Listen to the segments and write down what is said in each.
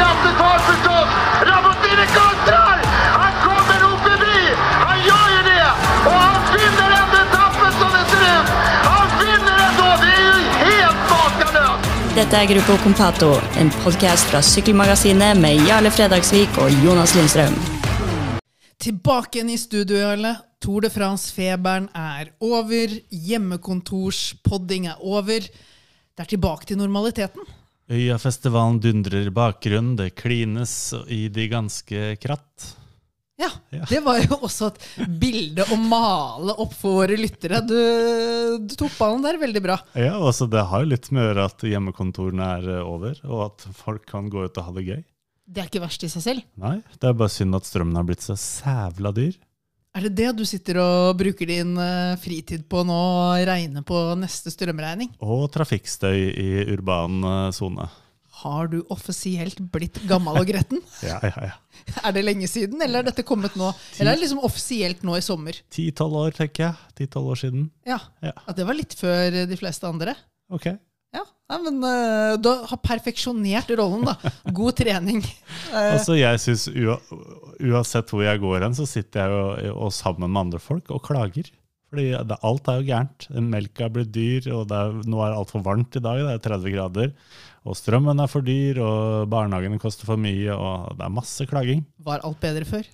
krafttag förstås! Rabottini kontrar! Han kommer nog förbi! Han gör ju det! Och han vinner ändå etappen som det ser ut! Han vinner ändå! Det är ju helt makalöst! Dette er Gruppo Compato, en podkast fra Sykkelmagasinet med Jarle Fredagsvik og Jonas Lindstrøm. Tilbake igjen i studio, Jarle. Tour de France-feberen er over. Hjemmekontorspodding er over. Det er tilbake til normaliteten. Øyafestivalen dundrer i bakgrunnen, det klines i de ganske kratt. Ja, Ja. Det var jo også et bilde å male opp for våre lyttere. Du, du tok ballen der veldig bra. Ja, altså Det har jo litt med å gjøre at hjemmekontorene er eh, over, og at folk kan gå ut og ha det gøy. Det er ikke verst i seg selv. Nei, det er bare synd at strømmen har blitt så sævla dyr. Er det det du sitter og bruker din eh, fritid på nå, og regner på neste strømregning? Og trafikkstøy i urban eh, sone. Har du offisielt blitt gammel og gretten? Ja, ja, ja. Er det lenge siden, eller er dette kommet nå? Eller er det liksom offisielt nå i sommer? Ti-tolv år, tenker jeg. Ti-tolv år siden. Ja. Ja. Det var litt før de fleste andre? Ok. Ja, men uh, du har perfeksjonert rollen, da. God trening. Altså, jeg synes Uansett hvor jeg går hen, så sitter jeg jo og sammen med andre folk og klager. Fordi det, alt er jo gærent. Melka blir dyr, og er, nå er det altfor varmt i dag. Det er 30 grader. Og strømmen er for dyr, og barnehagene koster for mye, og det er masse klaging. var alt bedre før?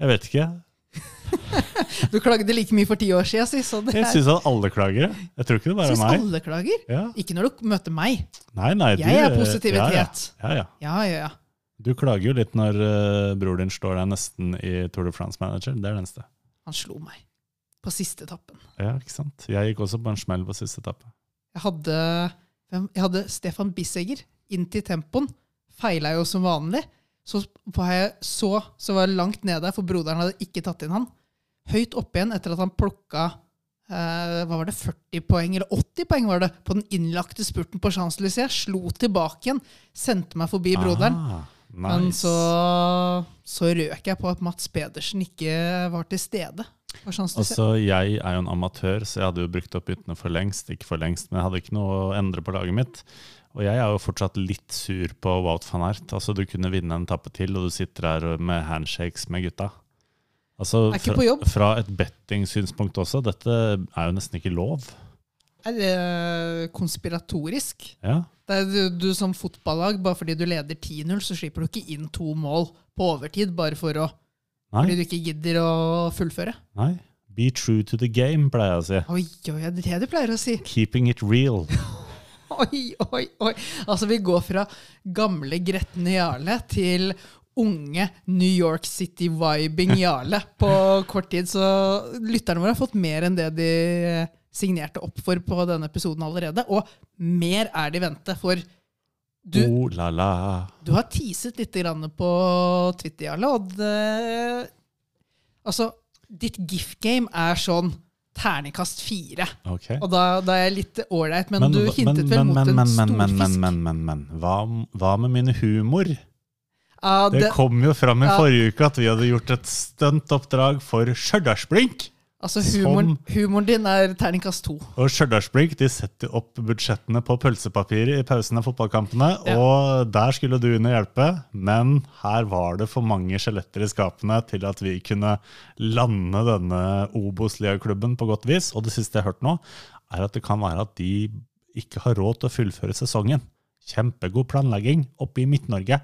Jeg vet ikke. Du klagde like mye for ti år siden, si. Så det Jeg syns at alle klager. jeg. Tror ikke det bare er meg. alle klager. Ja. Ikke når du møter meg. Nei, nei, du, Jeg er positivitet. Ja, ja. ja, ja. Ja, ja, ja. Du klager jo litt når uh, bror din står der nesten i Tour de France Manager. Det er det eneste. Han slo meg. På siste etappen. Ja, ikke sant? Jeg gikk også på en smell på siste etappe. Jeg hadde, jeg hadde Stefan Bissegger inn til tempoen. Feila jo som vanlig. Så så, så var jeg langt nede, for broderen hadde ikke tatt inn han. Høyt oppe igjen etter at han plukka eh, hva var det, 40 poeng, eller 80 poeng var det, på den innlagte spurten på Champs-Élysées. Slo tilbake igjen, sendte meg forbi broderen. Ah, Men så, så røk jeg på at Mats Pedersen ikke var til stede. Altså, Jeg er jo en amatør, så jeg hadde jo brukt opp byttene for lengst. Ikke for lengst, men jeg hadde ikke noe å endre på laget mitt. Og jeg er jo fortsatt litt sur på Wout van Aert. Altså, Du kunne vinne en etappe til, og du sitter her med handshakes med gutta. Altså, fra, fra et betting-synspunkt også, dette er jo nesten ikke lov. Er det konspiratorisk? Ja, Det er du, du som fotballag, bare fordi du leder 10-0, så slipper du ikke inn to mål på overtid bare for å, fordi du ikke gidder å fullføre. nei. Be true to the game, pleier jeg å si. Oi, oi, det er det du pleier å si. Keeping it real. Oi, oi, oi. Altså, vi går fra gamle gretne Jarle til unge New York City-vibing Jarle på kort tid. Så lytterne våre har fått mer enn det de signerte opp for på denne episoden allerede. Og mer er det i vente, for du, Oh la la. Du har teaset litt grann på Twitter, Jarle, og det Altså, ditt gift-game er sånn terningkast fire. Okay. Og da, da er jeg litt ålreit, men, du hintet hintet vel mot men, en men, men, men, men, men, men, men, hva, hva med min humor? Uh, Det det, kom jo fram i uh, forrige uke at vi hadde gjort et stuntoppdrag for Stjørdalsblink. Altså, humoren, humoren din er terningkast to. Og Stjørdalsblink setter opp budsjettene på pølsepapir i pausen av fotballkampene. Ja. Og der skulle du inn og hjelpe, men her var det for mange skjeletter i skapene til at vi kunne lande denne Obos-liaklubben på godt vis. Og det siste jeg har hørt nå, er at det kan være at de ikke har råd til å fullføre sesongen. Kjempegod planlegging oppe i Midt-Norge.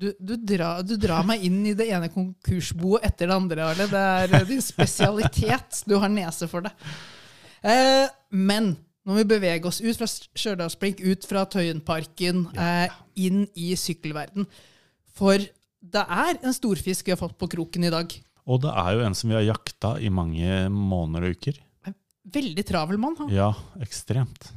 Du, du, drar, du drar meg inn i det ene konkursboet etter det andre, Arle. Det er eh, din spesialitet. Du har nese for det. Eh, men nå må vi bevege oss ut fra Stjørdalsblink, ut fra Tøyenparken, eh, inn i sykkelverden. For det er en storfisk vi har fått på kroken i dag. Og det er jo en som vi har jakta i mange måneder og uker. Veldig travel mann. Han. Ja, ekstremt.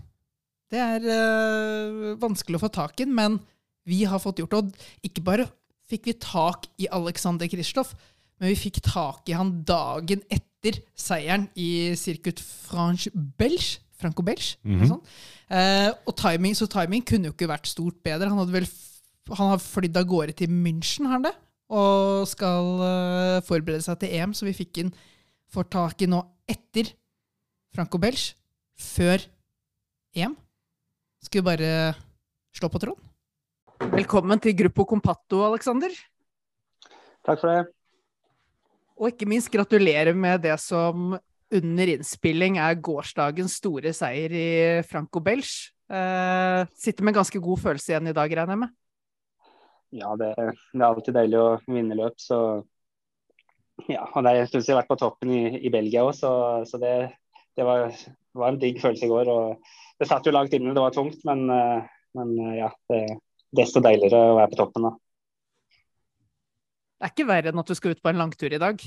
Det er eh, vanskelig å få tak i men vi har fått gjort. Og ikke bare fikk vi tak i Alexander Kristoff, men vi fikk tak i han dagen etter seieren i Circuit Franche Belge. Franco Belge, Mm -hmm. sånn. Eh, og timing, så timing kunne jo ikke vært stort bedre. Han hadde vel han har flydd av gårde til München, har han det? Og skal uh, forberede seg til EM, så vi fikk inn får tak i nå etter Franco Belge, før EM. Skal vi bare slå på tråden? Velkommen til Gruppo Compatto, Alexander. Takk for det. Og ikke minst gratulerer med det som under innspilling er gårsdagens store seier i Franco Belge. Eh, sitter med ganske god følelse igjen i dag, regner jeg med? Ja, det, det, er alltid deilig å vinne løp, så ja, og det er en stund siden jeg har vært på toppen i, i Belgia òg, så, så, det, det var, var, en digg følelse i går. og Det satt jo langt inne, det var tungt, men, eh, men eh, ja, det, desto deiligere å være på toppen da. Det er ikke verre enn at du skal ut på en langtur i dag?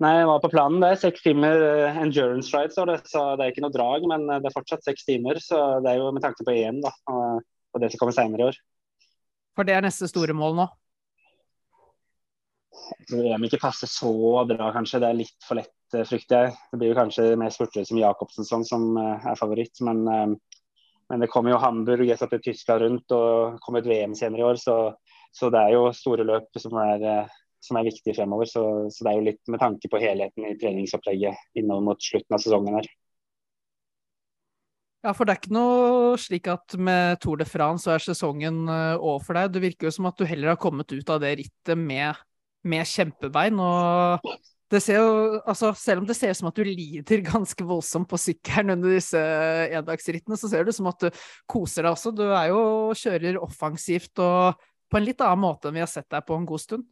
Nei, jeg var på planen. Det er seks timer uh, endurance ride, så det, så det er ikke noe drag. Men det er fortsatt seks timer, så det er jo med tanke på EM da, og, det som kommer senere i år. For det er neste store mål nå? Jeg tror EM ikke passer så bra, kanskje. Det er litt for lett, frykter jeg. Det blir jo kanskje mer spurtere som Jacobsen som uh, er favoritt. Men men det kommer jo Hamburg, jeg satt i Tyskland rundt og kommer et VM senere i år. Så, så, det er jo store løp som er, eh, som er viktige fremover. Så, så, det er jo litt med tanke på helheten i treningsopplegget innover mot slutten av sesongen her. Ja, for det er ikke noe slik at med Tour de France så er sesongen eh, over for deg. Det virker jo som at du heller har kommet ut av det rittet med, med kjempebein. Og det ser jo, altså, selv om det ser ut som at du lider ganske voldsomt på sykkelen under disse endagsrittene, så ser det ut som at du koser deg også. Du er jo kjører offensivt og på en litt annen måte enn vi har sett deg på en god stund.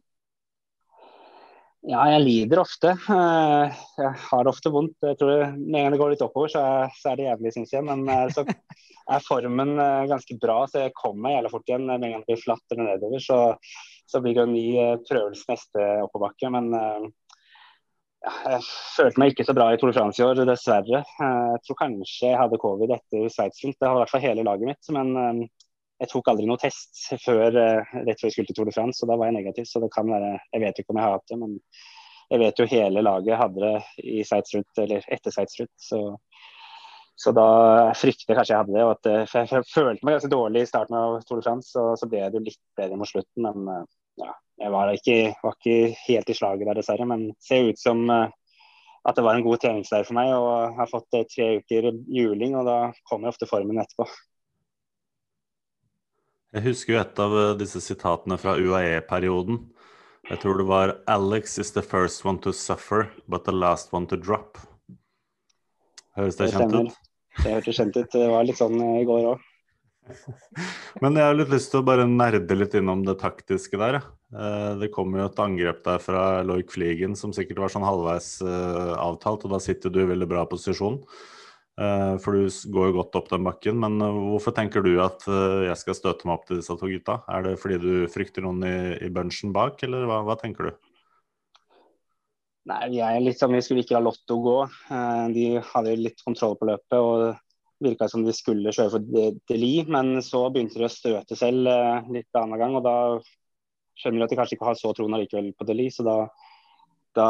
Ja, jeg lider ofte. Eh, jeg har ofte vondt. Jeg tror Med en gang det går litt oppover, så er, det jævlig, syns jeg. Men eh, så er formen eh, ganske bra, så jeg kommer jævlig fort igjen. Med en gang det blir flatt eller nedover, så, så blir det en ny prøvelse neste oppoverbakke. Men jeg følte meg ikke så bra i Tour de France i år, dessverre. Jeg tror kanskje jeg hadde covid etter Sveits-rundt. Det har i hvert fall hele laget mitt. Men eh, jeg tok aldri noe test før, eh, rett før jeg skulle til Tour de France, og da var jeg negativ. Så det kan være Jeg vet ikke om jeg har hatt det, men jeg vet jo hele laget hadde det i Sveits-rundt, eller etter Sveits-rundt. Så, så, da frykter jeg kanskje jeg hadde det. At, eh, for jeg, følte meg ganske dårlig i starten av Tour de France, og så ble det jo litt bedre mot slutten. Men ja, jeg var ikke, var ikke, helt i slaget der, dessverre. Men ser ut som uh, at det var en god treningsleir for meg. Og jeg har fått uh, tre uker juling, og da kommer ofte formen etterpå. Jeg husker jo et av eh, disse sitatene fra UAE-perioden. Jeg tror det var 'Alex is the first one to suffer, but the last one to drop'. Høres det, det kjent ut? Det hørtes kjent ut. Det var litt sånn i går òg. Men jeg har litt lyst til å bare nerde litt innom det taktiske der. Eh, det kommer jo et angrep der fra Loik Fliegen som sikkert var sånn halvveis eh, avtalt, og da sitter du i veldig bra posisjon. Eh, for du går jo godt opp den bakken. Men hvorfor tenker du at jeg skal støte meg opp til disse to gutta? Er det fordi du frykter noen i, i bunchen bak, eller hva, hva tenker du? Nei, vi er litt sånn, vi skulle ikke la Lotto gå. De hadde litt kontroll på løpet. og virka som de skulle kjøre for Deli, men så begynte de å støte selv eh, litt annen gang. og Da skjønner at de kanskje ikke har så troen allikevel på Deli. Så da, da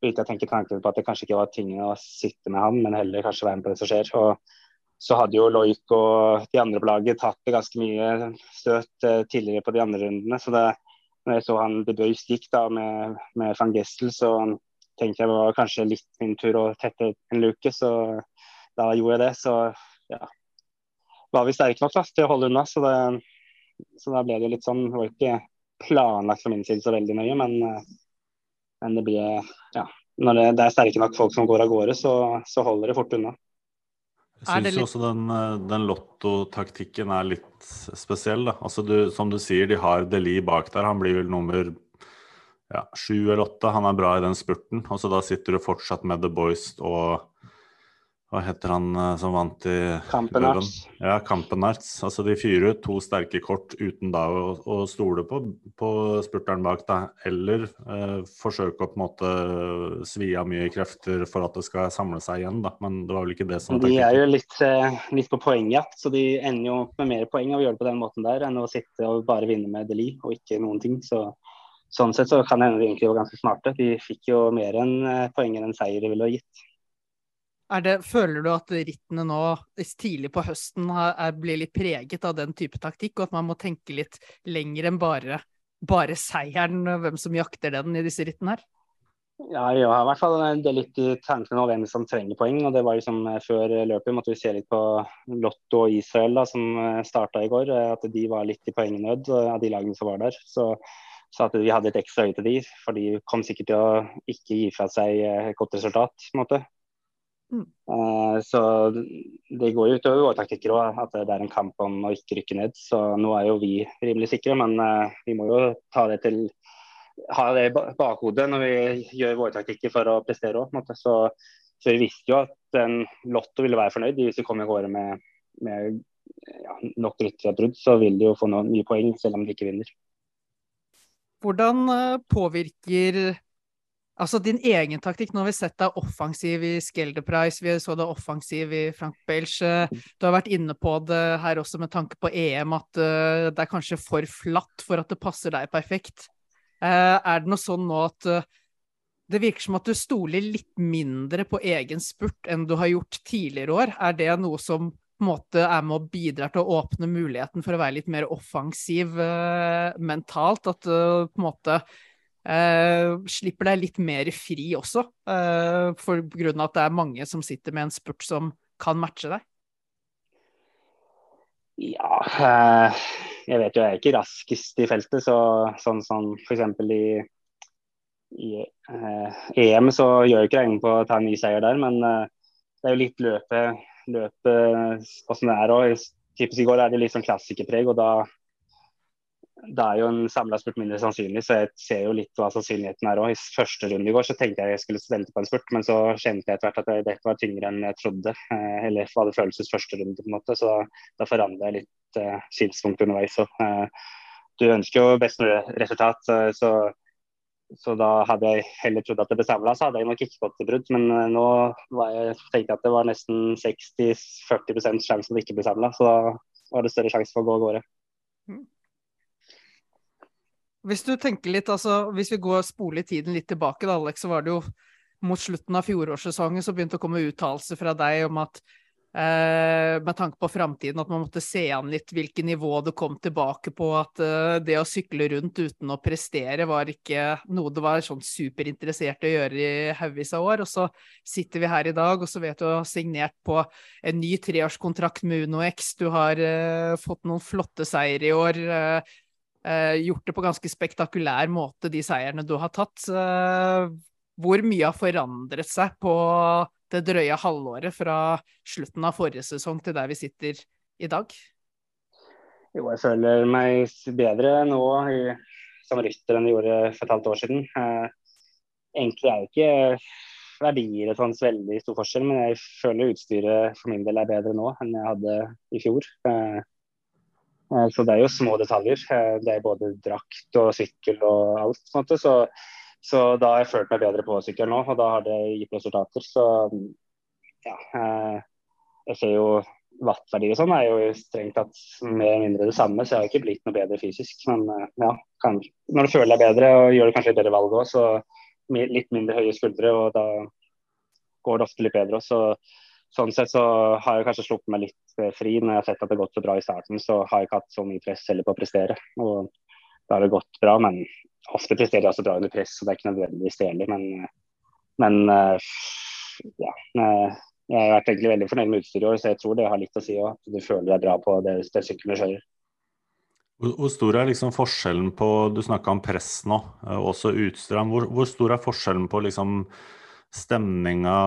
begynte jeg å tenke tanken på at det kanskje ikke var tingene å sitte med han, men heller kanskje være med på det som skjer. Og så hadde jo Loik og de andre på laget tatt det ganske mye støt eh, tidligere på de andre rundene. så det når jeg så han De Bøys gikk da med, med van Gessel, så tenkte jeg det var kanskje litt min tur å tette en luke. Så da gjorde jeg det. Så ja, var vi sterke nok da, til å holde unna. Så, det, så da ble det jo litt sånn Det var ikke planlagt fra min side så veldig nøye, men, men det blir ja, Når det, det, er sterke nok folk som går av gårde, så, så holder det fort unna. Jeg syns litt... også den, den lottotaktikken er litt spesiell. Da. Altså du, som du sier, de har Deli bak der. Han blir vel nummer ja, sju eller åtte. Han er bra i den spurten. Og så da sitter du fortsatt med The Boys og hva heter han eh, som vant i Kampenarts. Ja, Kampenarts. Altså de fyrer ut to sterke kort uten da å, å stole på, på spurteren bak, da. Eller eh, forsøke å på en måte svi av mye krefter for at det skal samle seg igjen, da. Men det var vel ikke det som var De er jo litt, eh, litt på poengjakt, så de ender jo med mer poeng av å gjøre det på den måten der enn å sitte og bare vinne med Deli og ikke noen ting. Så sånn sett så kan det hende de egentlig var ganske smarte. De fikk jo mer enn eh, poeng enn en seier de ville ha gitt. Det, føler du at rittene nå tidlig på høsten er, blir litt preget av den type taktikk, og at man må tenke litt lenger enn bare, bare seieren, hvem som jakter den i disse rittene her? Ja, jeg i hvert fall det er litt i tankene om hvem som trenger poeng. og det var liksom eh, Før løpet måtte vi se litt på Lotto og Israel, da, som eh, starta i går. Eh, at de var litt i poengnød av de lagene som var der. Så, så at vi hadde et ekstra øye til de, for de kom sikkert til å ikke gi fra seg et godt resultat. på en måte. Uh, så det går jo utover våre taktikker òg, at det er en kamp om å ikke rykke ned. Så nå er jo vi rimelig sikre, men uh, vi må jo ta det til ha det i bakhodet når vi gjør våre taktikker for å prestere òg. Så, så, vi visste jo at en Lotto ville være fornøyd. Hvis vi kom i gårde med, med ja, nok rytterbrudd, så vil de jo få noen nye poeng, selv om de ikke vinner. Hvordan eh, påvirker altså din egen taktikk? Nå har vi sett deg offensiv i Skelderprice, vi så deg offensiv i Frank Belch. Du har vært inne på det her også med tanke på EM, at eh, det er kanskje for flatt for at det passer deg perfekt. Eh, er det noe sånn nå at eh, det virker som at du stoler litt mindre på egen spurt enn du har gjort tidligere år? Er det noe som på en måte er med å bidra til å åpne muligheten for å være litt mer offensiv mentalt? At på en måte uh, slipper deg litt mer fri også, uh, for grunn av at det er mange som sitter med en spurt som kan matche deg? Ja, jeg vet jo jeg er ikke raskest i feltet, så sånn som f.eks. i, i EM så gjør jeg ikke regning på å ta en ny seier der, men det er jo litt løpet, løpet åssen det er òg. I går er det litt sånn klassikerpreg, og da, da er jo en samla spurt mindre sannsynlig, så jeg ser jo litt hva sannsynligheten er òg. I første runde i går så tenkte jeg jeg skulle vente på en spurt, men så kjente jeg etter hvert at dette var tyngre enn jeg trodde. Eh, eller hva det føltes første runde, på en måte. Så da forandra jeg litt uh, synspunkt underveis. Og, uh, du ønsker jo best mulig resultat, så, så, da hadde jeg heller trodd at det ble samla, så hadde jeg nok ikke gått til brudd. Men uh, nå jeg, tenkte jeg at det var nesten 60-40% sjanse for det ikke ble samla, så da var det større sjanse for å gå av gårde. Hvis du tenker litt, altså, hvis vi går spoler tiden litt tilbake, da, Alex, så var det jo mot slutten av fjorårssesongen så begynte å komme uttalelser fra deg om at Eh, med tanke på framtiden, at man måtte se an litt hvilket nivå du kom tilbake på. At eh, det å sykle rundt uten å prestere var ikke noe du var sånn superinteressert å gjøre i haugvis av år. Og så sitter vi her i dag, og så vet du har signert på en ny treårskontrakt med UnoX. Du har eh, fått noen flotte seire i år. Gjort det på ganske spektakulær måte, de seierne du har tatt. hvor mye har forandret seg på det drøye halvåret fra slutten av forrige sesong til der vi sitter i dag? Jo, jeg føler meg bedre nå som rytter enn jeg gjorde for et halvt år siden. Eh, egentlig er jo ikke verdier et sånn veldig stor forskjell, men jeg føler utstyret for min del er bedre nå enn jeg hadde i fjor. Eh, eh så det er jo små detaljer. Eh, det er både drakt og sykkel og alt. sånt. så så da har jeg følt meg bedre på sykkel nå, og da har det gitt resultater. Så ja. Eh, jeg ser jo wattverdier og sånn er jo strengt tatt mer eller mindre det samme, så jeg har ikke blitt noe bedre fysisk. Men eh, ja, kan, når du føler deg bedre og gjør det kanskje et bedre valg òg, så litt mindre høye skuldre, og da går det ofte litt bedre også. Sånn sett så har jeg kanskje sluppet meg litt eh, fri når jeg har sett at det har gått så bra i starten. Så har jeg ikke hatt så mye press heller på å prestere. Og da har det gått bra, men ofte presterer jeg også bra under press, så det er ikke nødvendigvis deilig. Men, men eh, ja. Eh, jeg har vært egentlig veldig fornøyd med utstyret i år, så jeg tror det har litt å si òg. Du føler deg bra på det, det sykkelen du kjører. Hvor stor er liksom forskjellen på Du snakka om press nå, også utstyr. Hvor, hvor, stor er forskjellen på liksom stemninga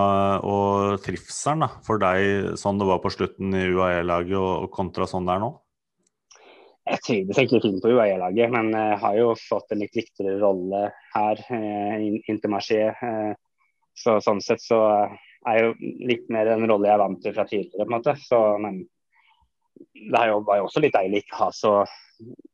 og trivselen da, for deg sånn det var på slutten i UAE-laget og kontra sånn det er nå? Jeg trivdes egentlig fint på UAE-laget, men jeg eh, har jo fått en litt viktigere rolle her, eh. Eh, så sånn sett så er jo litt mer en rolle jeg er vant til fra tidligere, på en måte. Så, men det var jo også litt deilig ikke ha så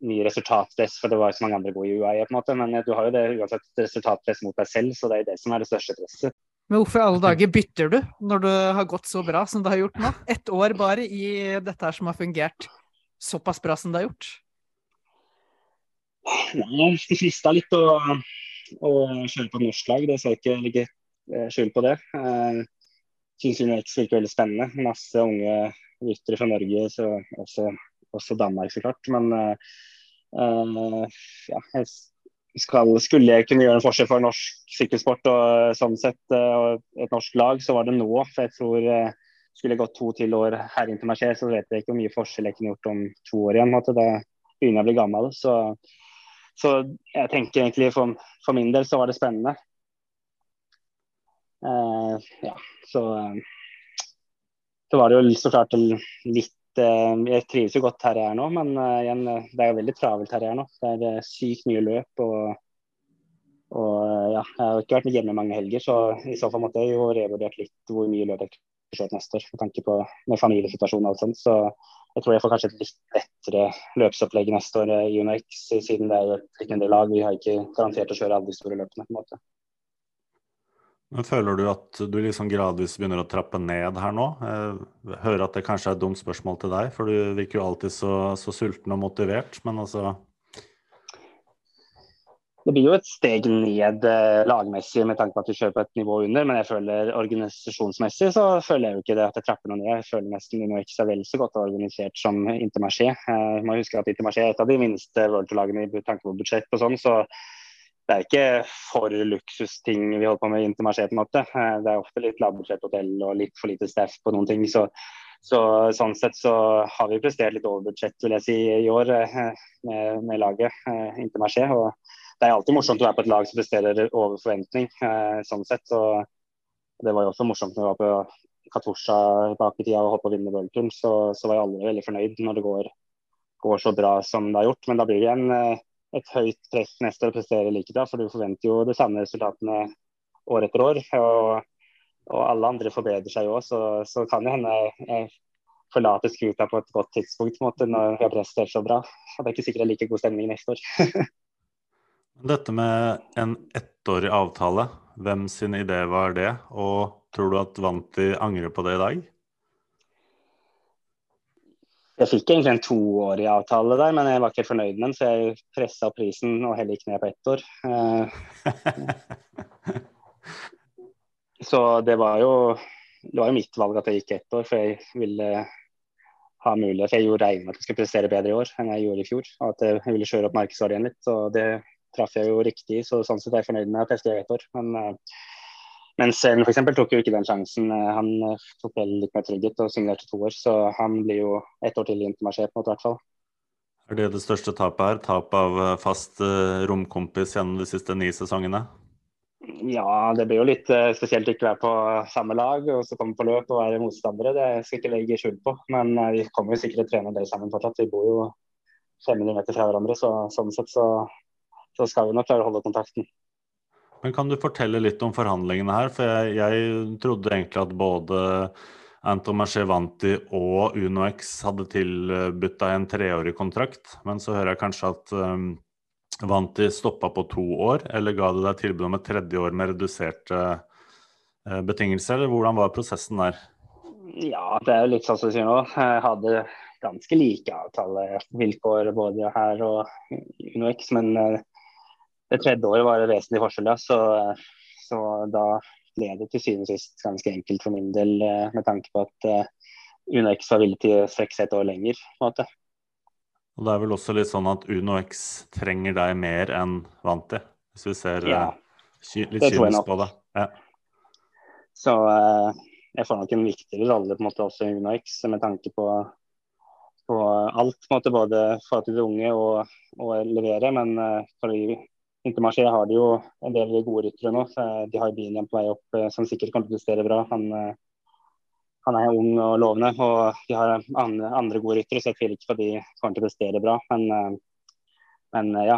mye resultatpress, for det var jo så mange andre gode i UAE, på en måte. Men du har jo det uansett resultatpress mot deg selv, så det er det som er det største presset. Men hvorfor i alle dager bytter du når det har gått så bra som det har gjort nå? Ett år bare i dette her som har fungert såpass bra som det har gjort? Nei, det frista litt å, å kjøre på norsk lag, det skal jeg ikke legge skjul på det. Syns UNX virker veldig spennende. Masse unge ryttere fra Norge, så også, også, Danmark så klart. Men uh, ja, jeg skal, skulle jeg kunne gjøre en forskjell for norsk sykkelsport og sånn sett, og et norsk lag, så var det nå. For jeg tror skulle jeg gått to til år her internasjonalt, så vet jeg ikke hvor mye forskjell jeg kunne gjort om to år igjen. Måte. Da begynner jeg å bli gammel. Så, så jeg tenker egentlig for, for, min del så var det spennende. Uh, ja, så så var det jo så klart litt Jeg trives jo godt her jeg er nå, men uh, igjen, det er veldig travelt her jeg er nå. Det er sykt mye løp. og og ja, Jeg har ikke vært hjemme mange helger, så i så fall måtte jeg jo revurdert litt hvor mye løp jeg kjørt neste år, med tanke på med familiesituasjonen og alt sånt. Så jeg tror jeg får kanskje et litt lettere løpsopplegg neste år i UNX, siden det er jo legendary lag. Vi har ikke garantert å kjøre alle de store løpene. på en måte. Men Føler du at du liksom gradvis begynner å trappe ned her nå? Jeg hører at det kanskje er et dumt spørsmål til deg, for du virker jo alltid så, så sulten og motivert. Men altså det blir jo et steg ned eh, lagmessig med tanke på at du kjører på et nivå under, men jeg føler organisasjonsmessig så føler jeg jo ikke det at jeg trapper noe ned. Jeg føler nesten Uno ikke er vel så godt organisert som Intermarché. Man husker at Intermarché er et av de minste worldtour-lagene i tanke på budsjett og sånn, så det er ikke for luksusting vi holder på med i Intermarché en. Eh, det er ofte litt lavbudsjetthotell og litt for lite staff på noen ting. så så Sånn sett så har vi prestert litt over budsjett vil jeg si, i år eh, med, med laget eh, Intermarché. Og det er alltid morsomt å være på et lag som presterer over forventning. Eh, sånn sett, så Det var jo også morsomt når vi var på Katusha bak i tida og holdt på å vinne worldtouren. Så, så var jo alle veldig fornøyd når det går, går, så bra som det har gjort. Men da blir det eh, et høyt press neste år å prestere like bra, for du forventer jo de samme resultatene år etter år. Og, og alle andre forbedrer seg jo òg, så, så, kan det hende jeg forlater skuta på et godt tidspunkt måte, når vi har prestert så bra. Og det er ikke sikkert det er like god stemning neste år. Dette med en ettårig avtale, hvem sin idé var det? Og tror du at Vanti angrer på det i dag? Jeg fikk egentlig en toårig avtale der, men jeg var ikke helt fornøyd med den, så jeg pressa prisen og heller gikk ned på ett år. Eh, så det var jo det var jo mitt valg at jeg gikk ett år, for jeg ville ha mulighet. For Jeg gjorde regnet med at jeg skulle prestere bedre i år enn jeg gjorde i fjor. Og at jeg ville kjøre opp markedsverdien litt. og det traff jeg jo riktig, så sånn sett er jeg fornøyd med at jeg skrev ett år. Men, uh, mens Selen f.eks. tok jo ikke den sjansen. Eh, han uh, tok vel litt mer trygghet og signerte to år, så han blir jo ett år til i Intermarché på en måte, i hvert fall. Er det det største tapet her? Tap av fast romkompis gjennom de siste ni sesongene? Ja, det blir jo litt spesielt å ikke være på samme lag og så komme på løp og være motstandere. Det skal jeg ikke legge skjul på. Men vi kommer jo sikkert til å trene en del sammen fortsatt. Vi bor jo 500 meter fra hverandre, så sånn sett så så skal vi nok klare å holde kontakten. Men Kan du fortelle litt om forhandlingene her? For jeg, jeg trodde egentlig at både Anton Marchevanti og UnoX hadde tilbudt deg en treårig kontrakt. Men så hører jeg kanskje at um, Vanti stoppa på to år, eller ga det deg tilbud om et tredje år med reduserte uh, betingelser? Eller hvordan var prosessen der? Ja, det er jo litt sånn som du sier nå. Jeg hadde ganske like avtalevilkår både her og UnoX, men uh, det tredje året var det vesentlig forskjell, ja. Så, så, da ble det til syvende og sist ganske enkelt for min del, eh, med tanke på at UnoX Uno X var villig til å strekke seg et år lenger. på en måte. Og Det er vel også litt sånn at Uno X trenger deg mer enn Vanti, hvis vi ser ja, uh, litt kynisk på det. Ja. Så jeg får nok en viktigere rolle på en måte også i Uno X, med tanke på, på alt. på en måte Både få til de unge og, og levere, men for å Intermarché har de jo en del gode ryttere nå. De har Biniam på vei opp eh, som sikkert kommer til å prestere bra. Han, eh, han, er ung og lovende. Og de har andre gode ryttere, så jeg tviler ikke på at de kommer til å prestere bra. Men, eh, men ja,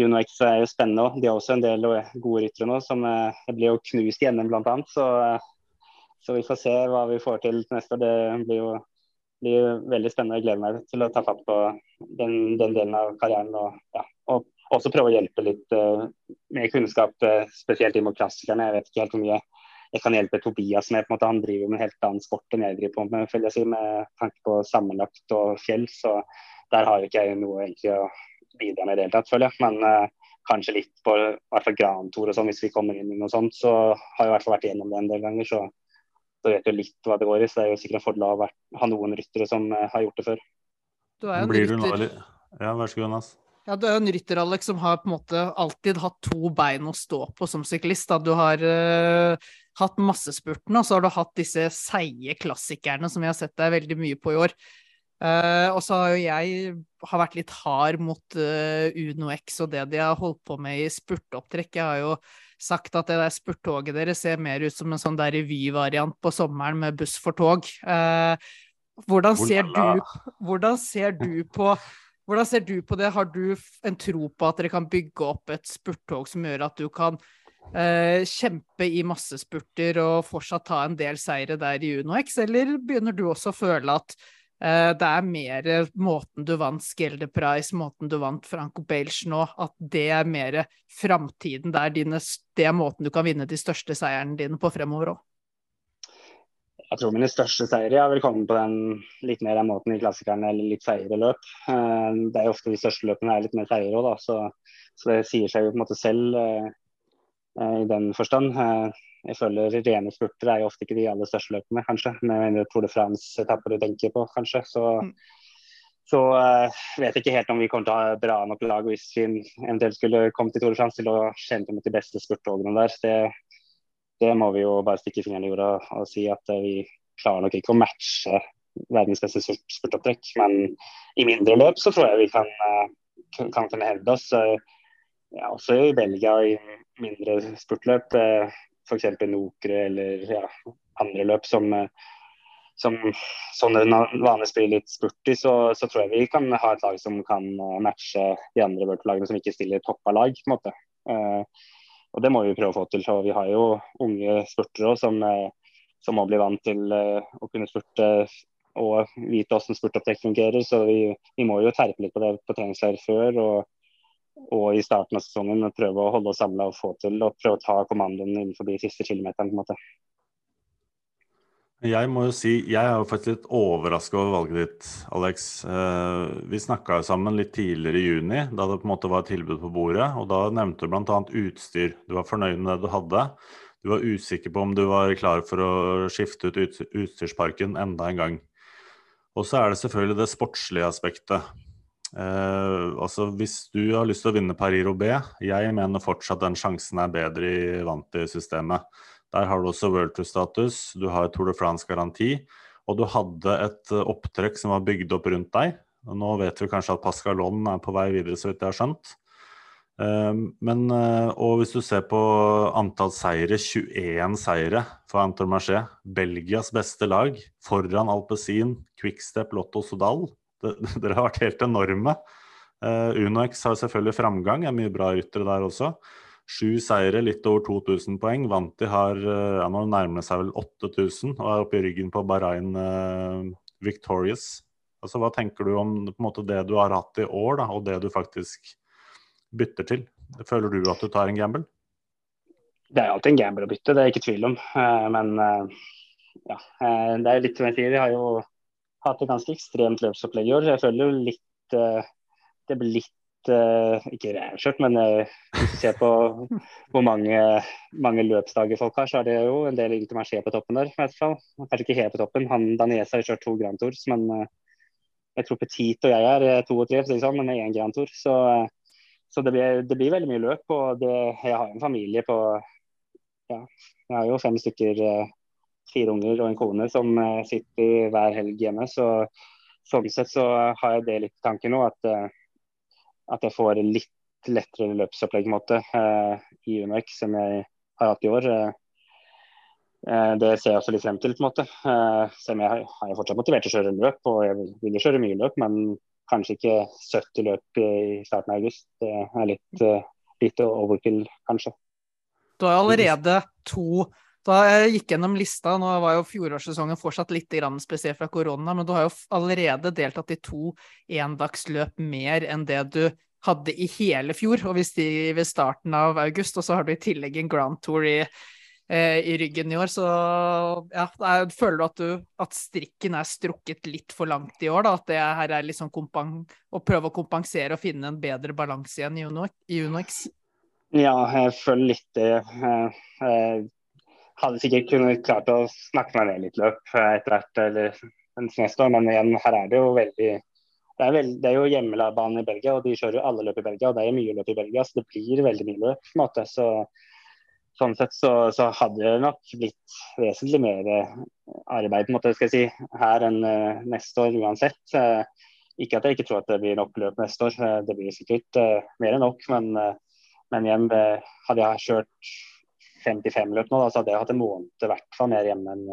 Uno X er jo spennende òg. De har også en del gode ryttere nå. som blir jo knust i NM bl.a. Så, så vi får se hva vi får til neste år. Det blir jo blir veldig spennende. Jeg gleder meg til å ta fatt på den, den delen av karrieren. Og, ja, og også prøve å hjelpe litt uh, med kunnskap, uh, spesielt inn mot klassikerne. Jeg vet ikke helt hvor mye jeg kan hjelpe Tobias med. på en måte Han driver med en helt annen sport enn jeg driver på med, føler jeg si, med tanke på sammenlagt og fjell. Så der har ikke jeg noe egentlig å bidra med i det hele tatt, føler jeg. Men uh, kanskje litt på i hvert fall Gran Tour og sånn, hvis vi kommer inn i noe sånt. Så har jeg i hvert fall vært igjennom det en del ganger. så så vet jo litt hva det går i. Så det er jo sikkert en fordel å ha noen ryttere som har gjort det før. Du er jo en rytter. Ja, vær så god, Jonas. Ja, du er en rytter, Alex, som har på en måte alltid hatt to bein å stå på som syklist. Da. Du har uh, hatt massespurtene, og så har du hatt disse seige klassikerne som vi har sett deg veldig mye på i år. Uh, og så har jo jeg har vært litt hard mot uh, Uno X og det de har holdt på med i spurtopptrekk. Jeg har jo sagt at det der spurttoget deres ser mer ut som en sånn der revyvariant på sommeren med buss for tog. Uh, hvordan, ser du, hvordan ser du på hvordan ser du på det? Har du en tro på at dere kan bygge opp et spurttog som gjør at du kan eh, kjempe i massespurter og fortsatt ta en del seire der i UnoX, eller begynner du også å føle at eh, det er mer måten du vant Skelder Price, måten du vant Franco Belge nå, at det er mer framtiden? Det er, det er måten du kan vinne de største seierne dine på fremover òg? Jeg tror mine største seire har vel kommet på den litt mer den måten i klassikerne eller litt seigere løp. Eh, det er jo ofte de største løpene er litt mer seigere òg, så, så, det sier seg jo på en måte selv eh, eh, i den forstand. Jeg føler rene spurter er jo ofte ikke de aller største løpene, kanskje. Med Tour de France-etapper du tenker på, kanskje. Så, mm. så eh, vet jeg ikke helt om vi kommer til å ha bra nok lag hvis vi eventuelt skulle komme til Tour de France til å kjempe mot de beste spurttogene der. Det, det må vi jo bare stikke fingeren i jorda og si at eh, vi klarer nok ikke å matche verdens beste spurtopptrekk. Men i mindre løp så tror jeg vi kan, eh, kan kunne hevde oss. Eh, ja, også i Belgia i mindre spurtløp, f.eks. Nokre eller ja, andre løp som, som sånne vanligvis blir litt spurty, så, så, tror jeg vi kan ha et lag som kan matche de andre world som ikke stiller toppa lag. på en måte. Og det må vi prøve å få til. Så vi har jo unge spurtere som, eh, som må bli vant til eh, å kunne spurte og vite hvordan spurtopptrekk fungerer. Så vi, vi, må jo terpe litt på det på treningsleir før og, og, i starten av sesongen prøve å holde oss samla og få til og prøve å ta kommandoen innenfor de siste kilometerne. på en måte. Jeg må jo si, jeg er jo faktisk litt overraska over valget ditt, Alex. Eh, vi snakka sammen litt tidligere i juni, da det på en måte var et tilbud på bordet. og Da nevnte du bl.a. utstyr. Du var fornøyd med det du hadde. Du var usikker på om du var klar for å skifte ut utstyrsparken enda en gang. Og så er det selvfølgelig det sportslige aspektet. Eh, altså Hvis du har lyst til å vinne Paris-Roubais, jeg mener fortsatt den sjansen er bedre i Vanti-systemet. Der har du også World Tour-status, du har Tour de France-garanti, og du hadde et eh, opptrekk som var bygd opp rundt deg. Og nå vet vi kanskje at Pascalon er på vei videre, så vidt jeg har skjønt. Ehm, men, eh, og hvis du ser på antall seire, 21 seire for Antormarché, Belgias beste lag, foran Alpezin, Quickstep, Lotto Sodal. Dere har vært helt enorme. Uh, Unox har selvfølgelig framgang, er mye bra ryttere der også. Sju seire, litt over 2000 poeng. Vanti har eh, ja, nå nærmer seg vel 8000 og er oppe i ryggen på Bahrain eh, Victorious. Altså, Hva tenker du om måte, det du har hatt i år, da, og det du faktisk bytter til? Føler du at du tar en gamble? Det er alltid en gamble å bytte, det er jeg ikke tvil om. Uh, men uh, ja, det er litt som jeg sier, vi har jo hatt et ganske ekstremt løpsopplegg i år. Jeg føler jo litt det blir litt uh, Ikke rævkjørt, men uh, hvis du ser på hvor mange, mange løpsdager folk har, så er det jo en del Intermarché på toppen der. hvert fall. Kanskje ikke helt på toppen. Han Daniesa har kjørt to Grand Tours, men uh, jeg tror Petit og jeg er to og tre, sånn, men én Grand Tour. Så, så det, blir, det, blir, veldig mye løp. Og det, jeg har en familie på ja, Jeg har jo fem stykker, fire unger og en kone som sitter hver helg hjemme. Så sånn sett så har jeg det litt i tanken nå. at at jeg får litt lettere løpsopplegg eh, i UNOX som jeg har hatt i år. Eh, eh, det ser jeg også litt frem til. på en måte. Selv om jeg har fortsatt motivert til å kjøre løp, og jeg vil jo kjøre mye løp, men kanskje ikke 70 løp i starten av august. Det er litt, litt overkill, kanskje. Du har allerede to da jeg gikk gjennom lista, nå var jo fjorårssesongen fortsatt litt spesielt fra korona, men du har jo allerede deltatt i to endagsløp mer enn det du hadde i hele fjor, og hvis de ved starten av august, og så har du i tillegg en Grand Tour i, eh, i ryggen i år, så ja, jeg føler du at, du at strikken er strukket litt for langt i år, da, at det her er liksom å prøve å kompensere og finne en bedre balanse igjen i UnoX? Ja, jeg føler litt det. Eh, eh, hadde sikkert kunnet klart å snakke meg ned litt løp etter hvert eller neste år, men igjen, her er det jo veldig det er, veld, det er jo hjemmebanen i Belgia, og de kjører jo alle løp i Belgia. Og det er mye løp i Belgia, så det blir veldig mye løp. på en måte. Så, sånn sett så, så, hadde det nok blitt vesentlig mer eh, arbeid på en måte, skal jeg si, her enn uh, neste år uansett. Uh, ikke at jeg ikke tror at det blir nok løp neste år, uh, det blir sikkert mer enn nok. Men, men igjen, hadde jeg kjørt 55 løp nå, da, så hadde jeg hatt en måned i hvert fall mer hjemme enn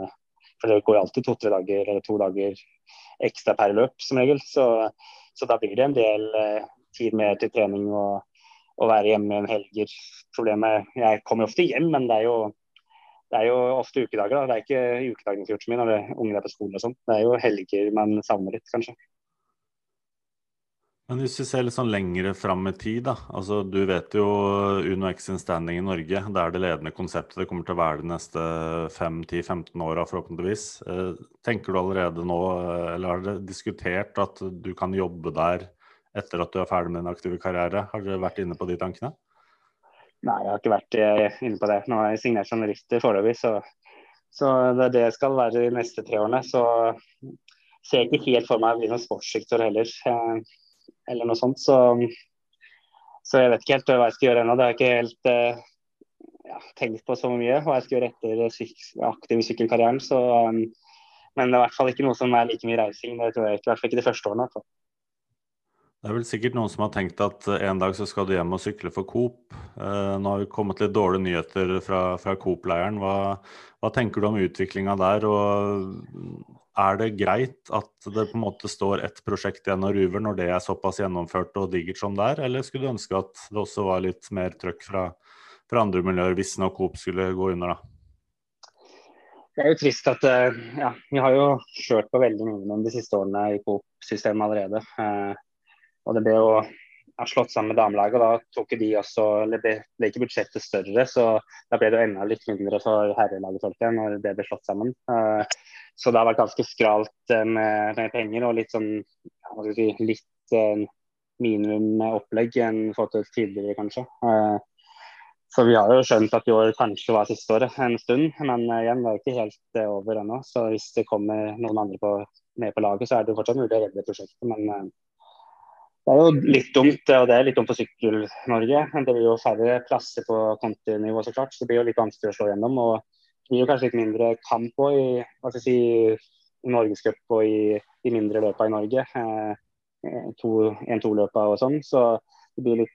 For det går jo alltid to-tre dager eller to dager ekstra per løp som regel. Så, så da blir det en del tid mer til trening og å være hjemme en helger. Problemet Jeg kommer ofte hjem, men det er jo, det er jo ofte ukedager. Da. Det er ikke ukedagene som gjort når ungene er på skolen og sånn. Det er jo helger man savner litt, kanskje. Men hvis vi ser litt sånn lengre fram i tid, da. Altså, du vet jo Uno X sin standing i Norge. Det er det ledende konseptet. Det kommer til å være de neste 5-10-15 åra, forhåpentligvis. Eh, tenker du allerede nå, eh, eller har dere diskutert at du kan jobbe der etter at du er ferdig med din aktive karriere? Har du vært inne på de tankene? Nei, jeg har ikke vært eh, inne på det. Nå har jeg signert journalister foreløpig, så, så, det er det jeg skal være de neste tre årene. Så ser jeg ikke helt for meg å bli noen sportssektor heller, eh, eller noe sånt. Så, så, jeg vet ikke helt hva jeg skal gjøre ennå. Det har jeg ikke helt uh, ja, tenkt på så mye hva jeg skal gjøre etter syk aktiv sykkelkarrieren. Så, um, men det er i hvert fall ikke noe som er like mye reising. Det tror jeg ikke, i hvert fall ikke de første årene. Så. det er vel sikkert noen som har tenkt at eh, en dag så skal du hjem og sykle for Coop. Eh, nå har vi kommet litt dårlige nyheter fra, fra Coop-leiren. Hva, hva, tenker du om utviklinga der? Og er det greit at det på en måte står ett prosjekt igjen og ruver når det er såpass gjennomført og digert som det er, eller skulle du ønske at det også var litt mer trøkk fra, fra andre miljøer hvis nå Coop skulle gå under, da? Det er jo trist at eh, ja, vi har jo kjørt på veldig mye de siste årene i Coop-systemet allerede. Og det ble jo ja, slått sammen med damelaget, og da tok de også ble, ble, ikke budsjettet større, så da ble det jo enda litt mindre for herrelaget når det ble slått sammen. Uh, så det har vært ganske skralt uh, med, med, penger og litt sånn si, litt eh, minimum opplegg enn fått til tidligere, kanskje. Så vi har jo skjønt at i år kanskje var siste året en stund, men igjen, det er ikke helt over ennå. Så hvis det kommer noen andre på, med på laget, så er det fortsatt mulig å redde prosjektet. Men det er jo litt dumt, og det er litt dumt for Sykkel-Norge. Det blir jo færre plasser på kontinivå, så klart. Så det blir jo litt vanskelig å slå gjennom. Og blir jo kanskje litt mindre kamp òg i, hva skal jeg si, Norgescup og i de mindre løpa i Norge. Eh, En-to-løpa og sånn. Så det blir litt,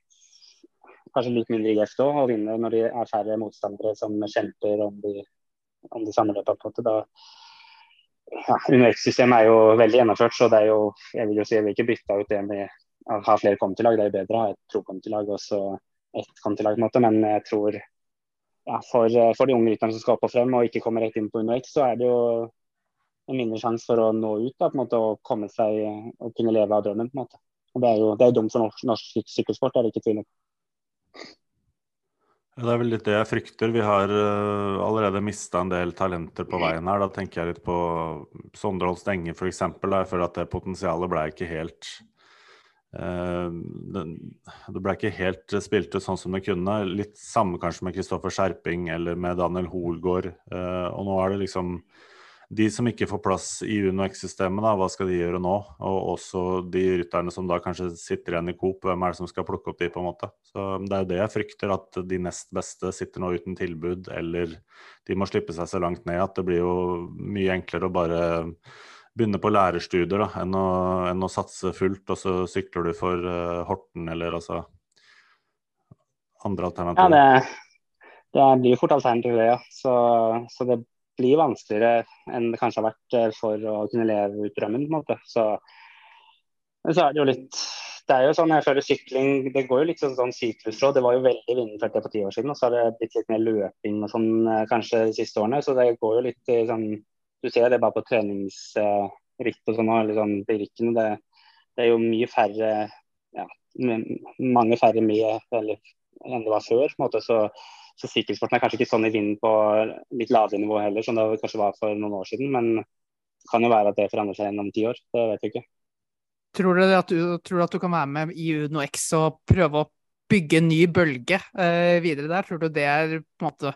kanskje litt mindre gjest da, å vinne når det er færre motstandere som kjemper om de, om de samme løpa. på en måte. Da, ja, UNX-systemet er jo veldig gjennomført, så det er jo, jeg vil jo si, jeg vil ikke bytte ut det med å ha flere kontilag. Det er jo bedre å ha et pro-kontilag og så ett kontilag, på en måte. Men jeg tror ja, for, for, de unge rytterne som skal opp og frem og ikke kommer rett inn på under så er det jo en mindre sjanse for å nå ut da, på en måte, og komme seg og kunne leve av drømmen. på en måte. Og Det er jo det er dumt for norsk, norsk sykkelsport, det er det ikke tvil om. Det er vel litt det jeg frykter. Vi har uh, allerede mista en del talenter på veien her. Da tenker jeg litt på Sondre Holst Enge f.eks. Jeg føler at det potensialet ble ikke helt Eh, det ble ikke helt spilt ut sånn som det kunne. Litt samme kanskje med Kristoffer Skjerping eller med Daniel Hoelgaard. Eh, og nå er det liksom de som ikke får plass i Uno X-systemet, hva skal de gjøre nå? Og også de rytterne som da kanskje sitter igjen i Coop, hvem er det som skal plukke opp de, på en måte? Så Det er jo det jeg frykter, at de nest beste sitter nå uten tilbud, eller de må slippe seg så langt ned at det blir jo mye enklere å bare begynne på lærerstudier da, enn å, enn å, satse fullt, og så sykler du for uh, Horten eller altså andre alternativer. Ja, det, det blir fort alternativer, ja. Så, så, det blir vanskeligere enn det kanskje har vært eh, for å kunne leve ut drømmen. på en måte. Så, så er det jo litt det er jo sånn, jeg føler sykling det går jo litt sånn, sånn syklusråd. Det var jo veldig vinnerfelt for ti år siden, og så har det blitt litt mer løping og sånn eh, kanskje de siste årene. Så det går jo litt i sånn du ser det bare på treningsritt og sånn, eller sånn. Det, det, er jo mye færre ja, mange færre med eller, enn det var før. på en måte, så, så sykkelsporten er kanskje ikke sånn i vinden på litt lavere nivå heller, som det kanskje var for noen år siden. Men det kan jo være at det forandrer seg gjennom ti år. Det vet jeg ikke. Tror du, at du, tror du at du kan være med i Uno X og prøve å bygge en ny bølge eh, videre der? Tror du det er på en måte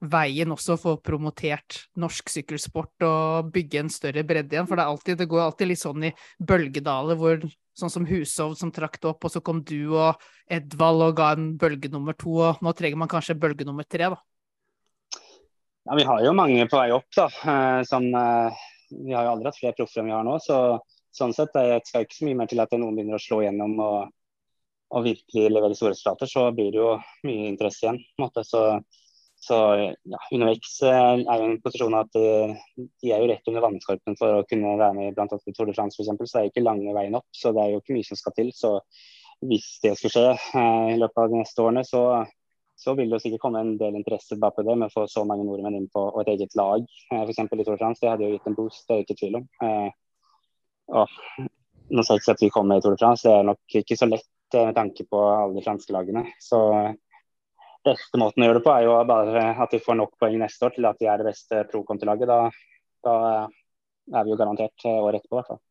veien også å få promotert norsk sykkelsport og bygge en større bredde igjen. For det, alltid, det går alltid litt sånn i bølgedaler hvor sånn som Hushovd som trakk det opp, og så kom du og Edvald og ga en bølge nummer to, og nå trenger man kanskje bølge nummer tre, da. Ja, Vi har jo mange på vei opp, da. eh, Som, eh, vi har jo aldri hatt flere proffer enn vi har nå. så sånn sett det skal ikke så mye mer til at noen begynner å slå gjennom og, og virkelig levere store resultater. Så blir det jo mye interesse igjen. på en måte, så så ja, UnoX eh, er jo en posisjon at de, de, er jo rett under vannskorpen for å kunne være med annet i Tour de France f.eks. Så det er ikke lange veien opp. Så det er jo ikke mye som skal til. Så hvis det skulle skje eh, i løpet av de neste årene, så, så vil det jo sikkert komme en del interesse bak på det med å få så mange nordmenn inn på og et eget lag eh, f.eks. i Tour de France. Det hadde jo gitt en boost, det er jo ikke tvil om. Eh, og nå skal jeg ikke si at vi kommer i Tour de France, det er nok ikke så lett eh, med tanke på alle de franske lagene. Så beste måten å gjøre det på er jo bare at vi får nok poeng neste år til at vi er det beste pro-kontilaget. Da, da, er vi jo garantert året etterpå, i hvert fall.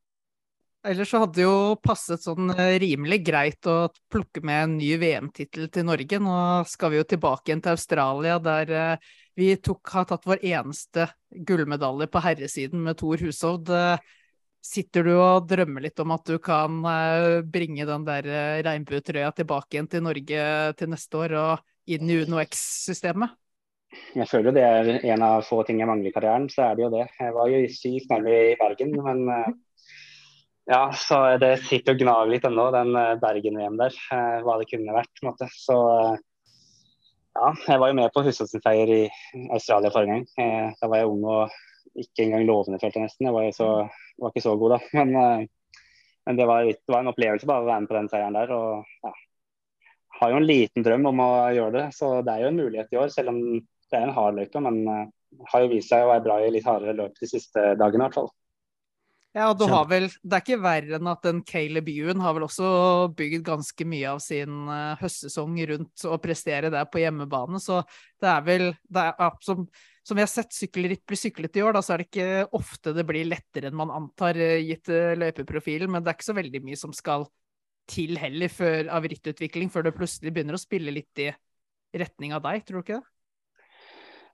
Ellers så hadde det jo passet sånn eh, rimelig greit å plukke med en ny VM-tittel til Norge. Nå skal vi jo tilbake igjen til Australia, der eh, vi tok, har tatt vår eneste gullmedalje på herresiden med Thor Hushovd. Eh, sitter du og drømmer litt om at du kan bringe den der regnbuetrøya tilbake igjen til Norge til neste år? og i UnoX-systemet? Jeg føler det er en av få ting jeg mangler i karrieren, så er det jo det. Jeg var jo sykt nærme i Bergen, men eh, ja, så det sitter og gnager litt ennå, den eh, Bergen-VM der. Eh, hva det kunne vært, på en måte. Så ja, jeg var jo med på Hushovdsfeier i Australia forrige gang. Da var jeg ung og ikke engang lovende, følte jeg nesten. Jeg var, så, var ikke så god da. Men, men det, var, det, var, en opplevelse bare å være med på den seieren der. og ja, har jo en liten drøm om å gjøre det, så det er jo en mulighet i år. Selv om det er en hard løype, men uh, har jo vist seg å være bra i litt hardere løp de siste dagene i hvert fall. Ja, og du har vel, Det er ikke verre enn at den Caleb Ewan har vel også bygd ganske mye av sin uh, høstsesong rundt å prestere der på hjemmebane. Så det er vel det er, som, som, vi har sett sykkelritt bli syklet i år, da, så er det ikke ofte det blir lettere enn man antar, uh, gitt løypeprofilen. Men det er ikke så veldig mye som skal til heller før, av rittutvikling, før det plutselig begynner å spille litt i retning av deg, tror du ikke det?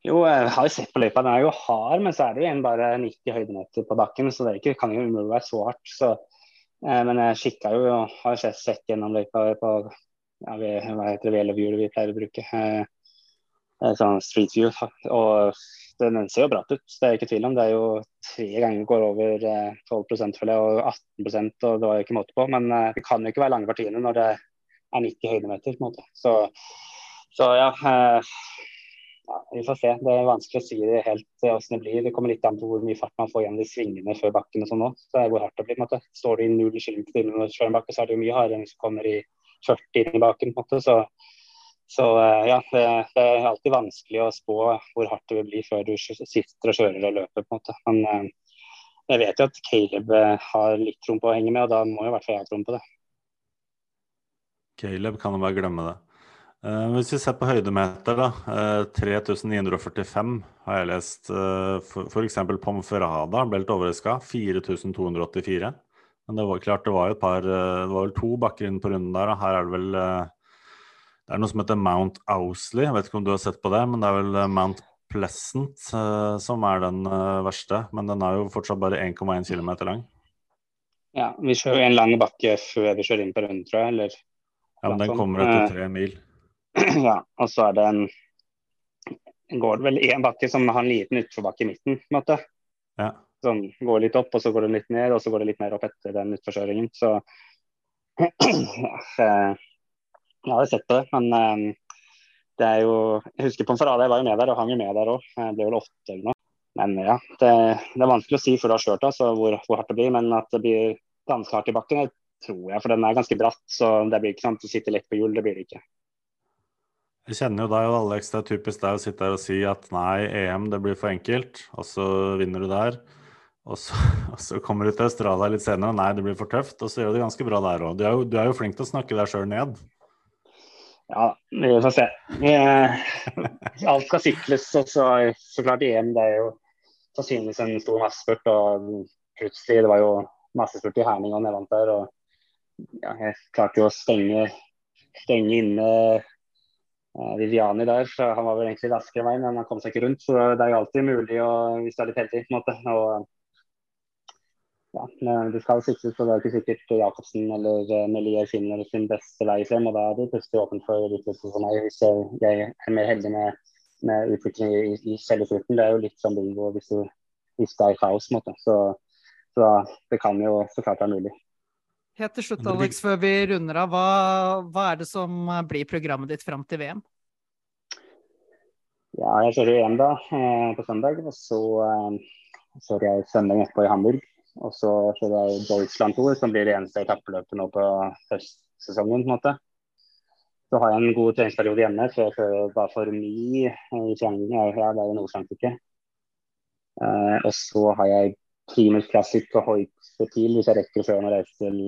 Jo, jeg har jo sett på løypa. Den er jo hard, men så er det jo igjen bare 90 høydemeter på bakken. Så det ikke, kan jo umulig være så hardt. Så, eh, men jeg kikka jo og har sett, sett gjennom løypa på ja, vi, hva heter det, vi pleier å bruke. Eh, eh sånn Street View. Og den ser jo bra ut, det er ikke tvil om. Det er jo tre ganger går over 12 eh, føler jeg, og 18% og det var jo ikke måte på. Men eh, det kan jo ikke være lange partiene når det er 90 høydemeter. på en måte. Så, så ja, eh, ja, Vi får se. Det er vanskelig å si det helt åssen det blir. Det kommer litt an på hvor mye fart man får gjennom de svingene før bakken og sånn òg. Så det er hvor hardt det blir. på en måte. Står du i null km før en bakke, så er det jo mye hardere enn hvis du kommer i 40 inn i bakken. på en måte. Så så eh, ja, det, det, er alltid vanskelig å spå hvor hardt det vil bli før du sitter og kjører og løper. på en måte. Men eh, jeg vet jo at Caleb eh, har litt trom på å henge med, og da må jo i hvert fall jeg ha trom på det. Caleb kan jo bare glemme det. Hvis vi ser på høydemeter, da. Uh, 3945 har jeg lest. Uh, F.eks. Pomferrada ble litt overraska. 4284. Men det var klart det var jo et par Det var vel to bakker inn på runden der. Og her er det vel det er noe som heter Mount Owsley, jeg vet ikke om du har sett på det, men det er vel eh, Mount Pleasant uh, som er den uh, verste. Men den er jo fortsatt bare 1,1 km lang. Ja, vi kjører en lang bakke før vi kjører inn på runden, tror jeg. Eller, ja, men den kommer etter tre mil. Ja, og så er det en går det vel én bakke som har en liten utforbakke i midten. på en måte. Ja. Sånn, går litt opp, og så går det litt ned, og så går det litt mer opp etter den utforkjøringen. Så ja, jeg har sett på det, men um, det er jo Jeg husker på en Farade, jeg var jo med der og hang jo med der òg. Det ble vel åtte eller noe. Men ja, det, det, er vanskelig å si før du har kjørt altså, hvor, hvor, hardt det blir. Men at det blir ganske hardt i bakken, det tror jeg. For den er ganske bratt, så det blir ikke sant. du sitter lett på hjul. Det blir det ikke. Jeg kjenner jo deg og Alex, det er typisk deg å sitte her og si at nei, EM det blir for enkelt, og så vinner du der. Og så, og så kommer du til Australia litt senere, og nei, det blir for tøft. Og så gjør du det ganske bra der òg. Du, du, er jo flink til å snakke deg sjøl ned. Ja, vi får se. Alt skal sykles, og så, så klart EM det er jo sannsynligvis en stor massespurt. Og plutselig, det var jo massespurt i Herning og nedvant der. og ja, Jeg klarte jo å stenge, stenge inne eh, Viviani der. Så han var vel egentlig raskere enn meg, men han kom seg ikke rundt. Så det er jo alltid mulig å, hvis du er litt heldig. på en måte. Og, ja, men det skal siktes, så det er ikke sikkert Jacobsen eller eh, Melier finner sin beste vei frem. og Da er det plutselig åpent for utvikling for meg hvis jeg, jeg er mer heldig med, med utvikling i, i selve slutten. Det er jo litt som bingo hvis, du, hvis det er kaos. måte. Så, så det kan jo så klart være mulig. Helt til slutt, Alex, før vi runder av, hva, hva er det som blir programmet ditt fram til VM? Ja, jeg kjører EM da, eh, på søndag. Og så eh, kjører jeg søndag etterpå i Hamburg. Og så er det Deutschland Tour, som blir det eneste etappeløpet nå på høstsesongen. på en måte. Så har jeg en god treningsperiode hjemme før jeg kjører bare for mye i trening. Ja, det er jo Nord-Frankrike. Eh, og så har jeg Primus Classic og Hoik-Fetil hvis jeg rekker før å reise til,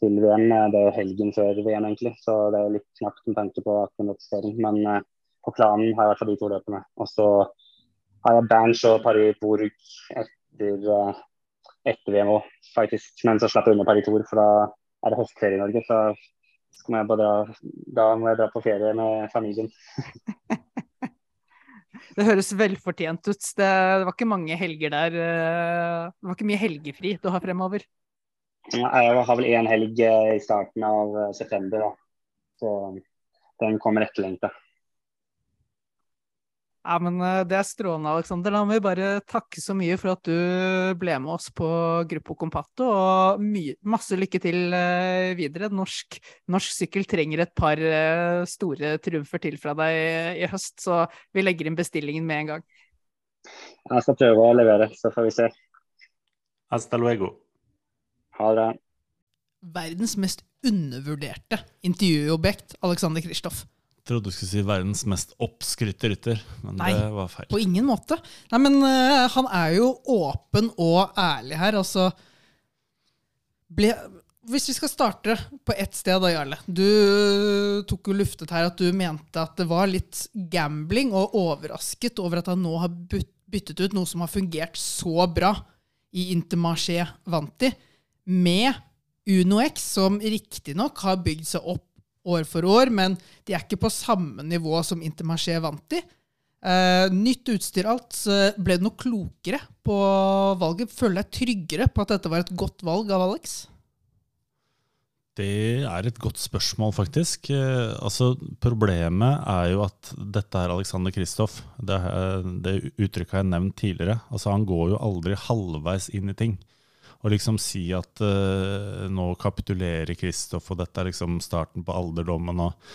til VM. Eh, Det er helgen før VM, egentlig, så det er litt knapt med tanke på akklimatisering. Men eh, på planen har jeg i hvert fall de to løpene. Og så har jeg Berns og Paris-Bourg etter, eh, etter VM òg, faktisk. Men så slapp jeg unna Paris-Tour, for da er det høstferie i Norge. Så skal jeg bare dra, da må jeg dra på ferie med familien. Det høres velfortjent ut. Det, det var ikke mange helger der. eh, Det var ikke mye helgefri du har fremover. Jeg har vel én helg eh, i starten av eh, september, da. Så den kommer etterlengta. Ja, men eh, Det er strålende, Aleksander. Da må vi bare takke så mye for at du ble med oss på Gruppo Compatto. Og mye, masse lykke til eh, videre. Norsk, norsk sykkel trenger et par eh, store triumfer til fra deg i høst, så vi legger inn bestillingen med en gang. Jeg skal prøve å levere, så får vi se. Hasta luego. Ha det. Verdens mest undervurderte intervjuobjekt, Alexander Kristoff. Trodde du skulle si verdens mest oppskrytte rytter, men Nei. det var feil. På ingen måte. Nei, men uh, han er jo åpen og ærlig her. Altså ble, Hvis vi skal starte på ett sted, da, Jarle. Du tok jo luftet her at du mente at det var litt gambling, og overrasket over at han nå har byttet ut noe som har fungert så bra i Intermarché Vanti, med Uno X, som riktignok har bygd seg opp år for år, men de er ikke på samme nivå som Intermarché vant i. Uh, nytt utstyr alt. Så ble du noe klokere på valget? Føler deg tryggere på at dette var et godt valg av Alex? Det er et godt spørsmål, faktisk. Uh, altså, problemet er jo at dette er Alexander Kristoff. Det, er- det uttrykket har jeg nevnt tidligere. Altså, han går jo aldri halvveis inn i ting. Å liksom si at uh, nå kapitulerer Kristoff, og dette er liksom starten på alderdommen og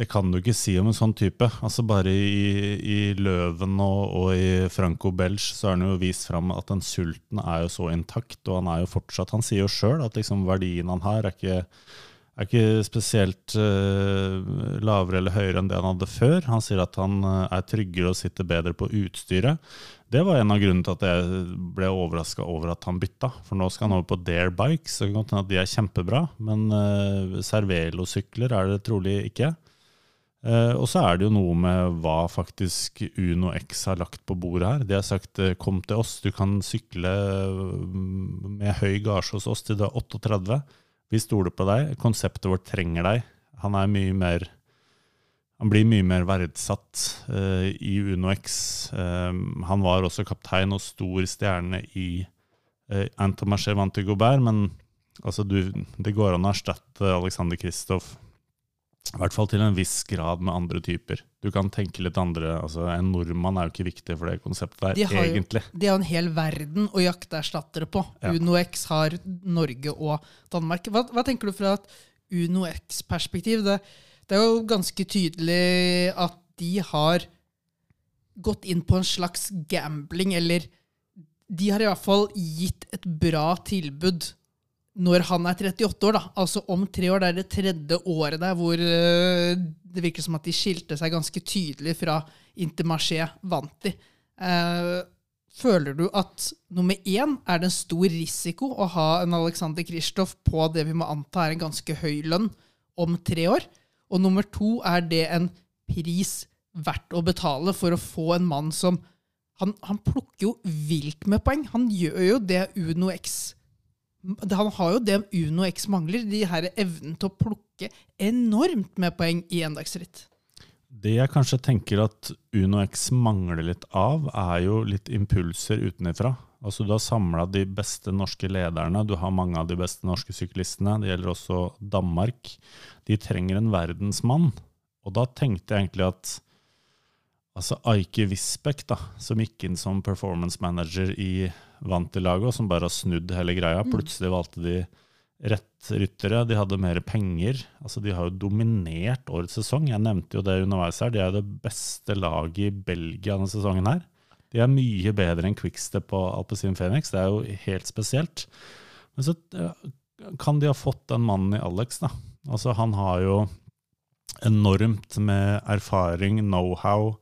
Det kan du ikke si om en sånn type. Altså Bare i, i Løven og, og i Franco Belge så har han jo vist fram at den sulten er jo så intakt, og han er jo fortsatt Han sier jo sjøl at liksom verdien han har, er ikke, er ikke spesielt uh, lavere eller høyere enn det han hadde før. Han sier at han uh, er tryggere og sitter bedre på utstyret. Det var en av grunnene til at jeg ble overraska over at han bytta. For nå skal han over på Dare Bikes, det kan godt hende at de er kjempebra. Men uh, Cervelo-sykler er det trolig ikke. Uh, og så er det jo noe med hva faktisk Uno X har lagt på bordet her. De har sagt eh, kom til oss, du kan sykle mm, med høy gasje hos oss til du er 38. Vi stoler på deg. Konseptet vårt trenger deg. Han er mye mer han blir mye mer verdsatt uh, i Uno X. Eh, han var også kaptein og stor stjerne i uh, Antomarché Vanti Gobert, men altså, du, det går an å erstatte Alexander Kristoff i hvert fall til en viss grad med andre typer. Du kan tenke litt andre altså En nordmann er jo ikke viktig for det konseptet der, De har egentlig. De har en hel verden å jakte erstattere på. Ja. Uno X har Norge og Danmark. Hva, hva tenker du fra et Uno X-perspektiv? Det, det er jo ganske tydelig at de har gått inn på en slags gambling, eller de har i hvert fall gitt et bra tilbud når han er 38 år, da. Altså om tre år. Det er det tredje året der hvor øh, det virker som at de skilte seg ganske tydelig fra Intermarché vant de. føler du at nummer én er det en stor risiko å ha en Alexander Kristoff på det vi må anta er en ganske høy lønn om tre år? Og nummer to, er det en pris verdt å betale for å få en mann som Han, han plukker jo vilt med poeng. Han gjør jo det Uno X han har jo det Uno X mangler, de her evnen til å plukke enormt med poeng i endagsritt. Det jeg kanskje tenker at Uno X mangler litt av, er jo litt impulser utenifra. Altså Du har samla de beste norske lederne, du har mange av de beste norske syklistene. Det gjelder også Danmark. De trenger en verdensmann. Og da tenkte jeg egentlig at altså Aike Wisbeck, da, som gikk inn som performance manager i Vantilago, som bare har snudd hele greia. Plutselig valgte de rett ryttere, de hadde mer penger. Altså De har jo dominert årets sesong. Jeg nevnte jo det underveis her. De er det beste laget i Belgia denne sesongen her. De er mye bedre enn Quickstep og Alpezin Phoenix. Det er jo helt spesielt. Men så kan de ha fått den mannen i Alex, da. Altså Han har jo enormt med erfaring, know-how.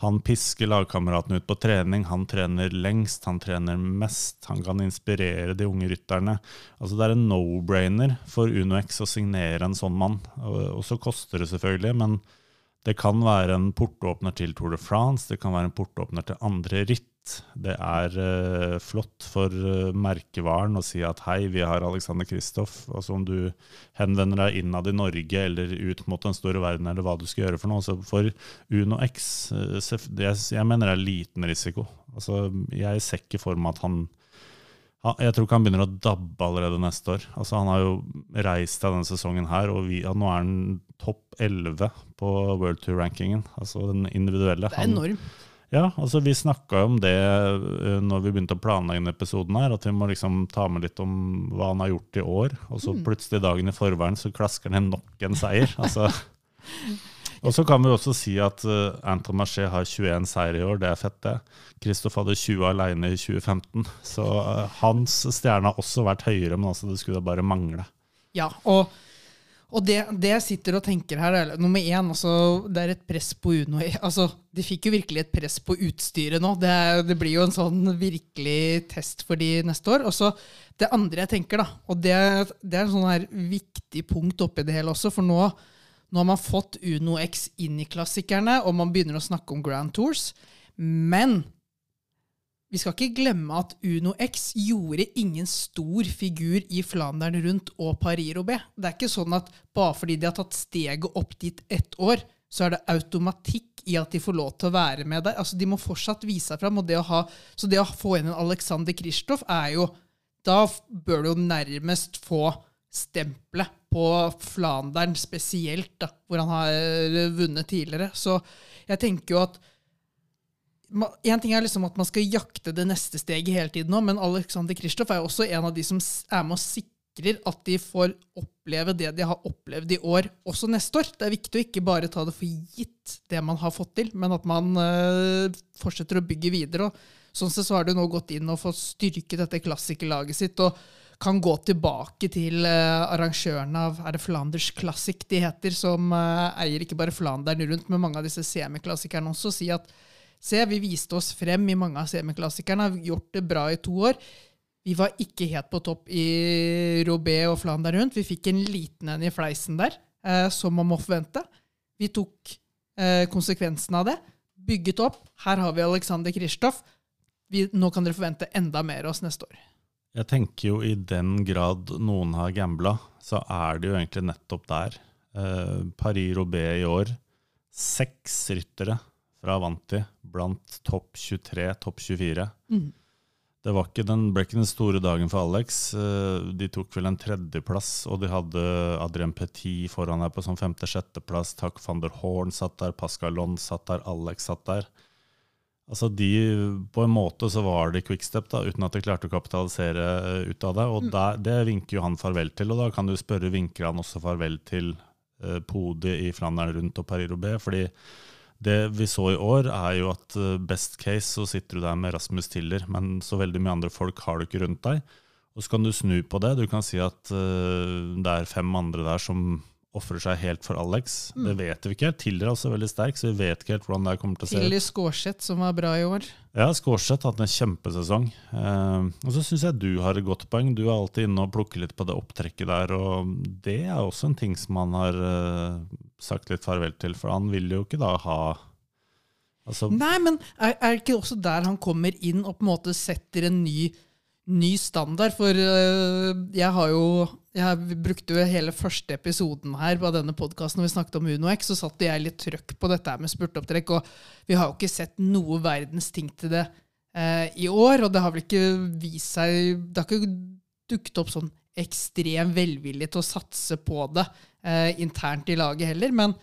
Han pisker lagkameratene ut på trening, han trener lengst, han trener mest. Han kan inspirere de unge rytterne. Altså Det er en no-brainer for UnoX å signere en sånn mann. Og så koster det selvfølgelig, men det kan være en portåpner til Tour de France, det kan være en portåpner til andre ritt. Det er uh, flott for uh, merkevaren å si at hei, vi har Alexander Kristoff. Altså om du henvender deg innad i Norge eller ut mot den store verden, eller hva du skal gjøre for noe. Så for Uno X, uh, det, jeg mener det er liten risiko. Altså, jeg ser ikke for meg at han jeg tror ikke han begynner å dabbe allerede neste år. Altså, han har jo reist av denne sesongen her, og vi, ja, nå er han topp 11 på World Tour-rankingen. Altså den individuelle. Det er enormt. Ja, altså Vi snakka om det eh, når vi begynte å planlegge denne episoden, her, at vi må liksom ta med litt om hva han har gjort i år. Og så plutselig dagen i forveien så klasker han nok en seier. altså... Og så kan vi også si at uh, Anton Marché har 21 seire i år, det er fett, det. Kristoff hadde 20 alene i 2015, så uh, hans stjerne har også vært høyere, men altså, det skulle da bare mangle. Ja, og, og det, det jeg sitter og tenker her, er nummer én, altså, det er et press på Uno. Altså, de fikk jo virkelig et press på utstyret nå. Det, det blir jo en sånn virkelig test for de neste år. Og så det andre jeg tenker, da, og det, det er en sånn her viktig punkt oppi det hele også, for nå, nå har man fått Uno X inn i klassikerne, og man begynner å snakke om Grand Tours. Men vi skal ikke glemme at Uno X gjorde ingen stor figur i Flandern rundt og Paris-Robé. Det er ikke sånn at bare fordi de har tatt steget opp dit ett år, så er det automatikk i at de får lov til å være med der. Altså, De må fortsatt vise seg fram. Og det ha, så det å få inn en Alexander Kristoff er jo Da bør du jo nærmest få stempelet på Flandern spesielt, da, hvor han har eh, vunnet tidligere. Så jeg tenker jo at en ting er liksom at man skal jakte det neste steget hele tiden, nå, men Alexander Kristoff er jo også en av de som er med og sikrer at de får oppleve det de har opplevd i år, også neste år. Det er viktig å ikke bare ta det for gitt, det man har fått til, men at man øh, fortsetter å bygge videre. og Sånn sett så har du nå gått inn og fått styrket dette klassikerlaget sitt, og kan gå tilbake til eh, arrangørene av er det Flanders Classic de heter, som eh, eier ikke bare Flandern rundt, men mange av disse semiklassikerne også, og si at Se, vi viste oss frem i mange av semiklassikerne, har gjort det bra i to år. Vi var ikke helt på topp i Robé og Flandern rundt. Vi fikk en liten en i fleisen der, eh, som man må forvente. Vi tok eh, konsekvensen av det, bygget opp. Her har vi Alexander Kristoff. Nå kan dere forvente enda mer av oss neste år. Jeg tenker jo i den grad noen har gambla, så er det jo egentlig nettopp der. Eh, Paris Robé i år. Seks ryttere fra Avanti blant topp 23, topp 24. Det var ikke den, ble ikke den store dagen for Alex. Eh, De tok vel en tredjeplass, og de hadde Adrien Petit foran her på sånn femte-sjetteplass. Takk van der Horn satt der, Pascal Lond satt der, Alex satt der. Altså de, På en måte så var de quickstep, da, uten at de klarte å kapitalisere eh, ut av det. og der, Det vinker jo han farvel til, og da kan du spørre vinker han også farvel til eh, podiet i Flandern rundt og Paris-Roubais? fordi det vi så i år, er jo at eh, best case så sitter du der med Rasmus Tiller, men så veldig mye andre folk har du ikke rundt deg. Og så kan du snu på det. Du kan si at uh, det er fem andre der som ofrer seg helt for Alex. Det vet vi ikke. Tiller er også veldig sterk, så vi vet ikke helt hvordan det kommer til å se ut. Tiller Skårseth, som var bra i år. Ja, Skårseth har hatt en kjempesesong. Uh, og så syns jeg du har et godt poeng. Du er alltid inne og plukker litt på det opptrekket der, og det er også en ting som man har eh, sagt litt farvel til, for han vil jo ikke da ha Altså, Nei, men er, det ikke også der han kommer inn og på en måte setter en ny, ny standard. For uh, jeg har jo Jeg brukte jo hele første episoden her på denne podkasten når vi snakket om UnoX, så satte jeg litt trøkk på dette med spurtopptrekk. Og vi har jo ikke sett noe verdens ting til det eh, i år. Og det har vel ikke vist seg Det har ikke dukket opp sånn ekstrem velvilje til å satse på det eh, internt i laget heller. Men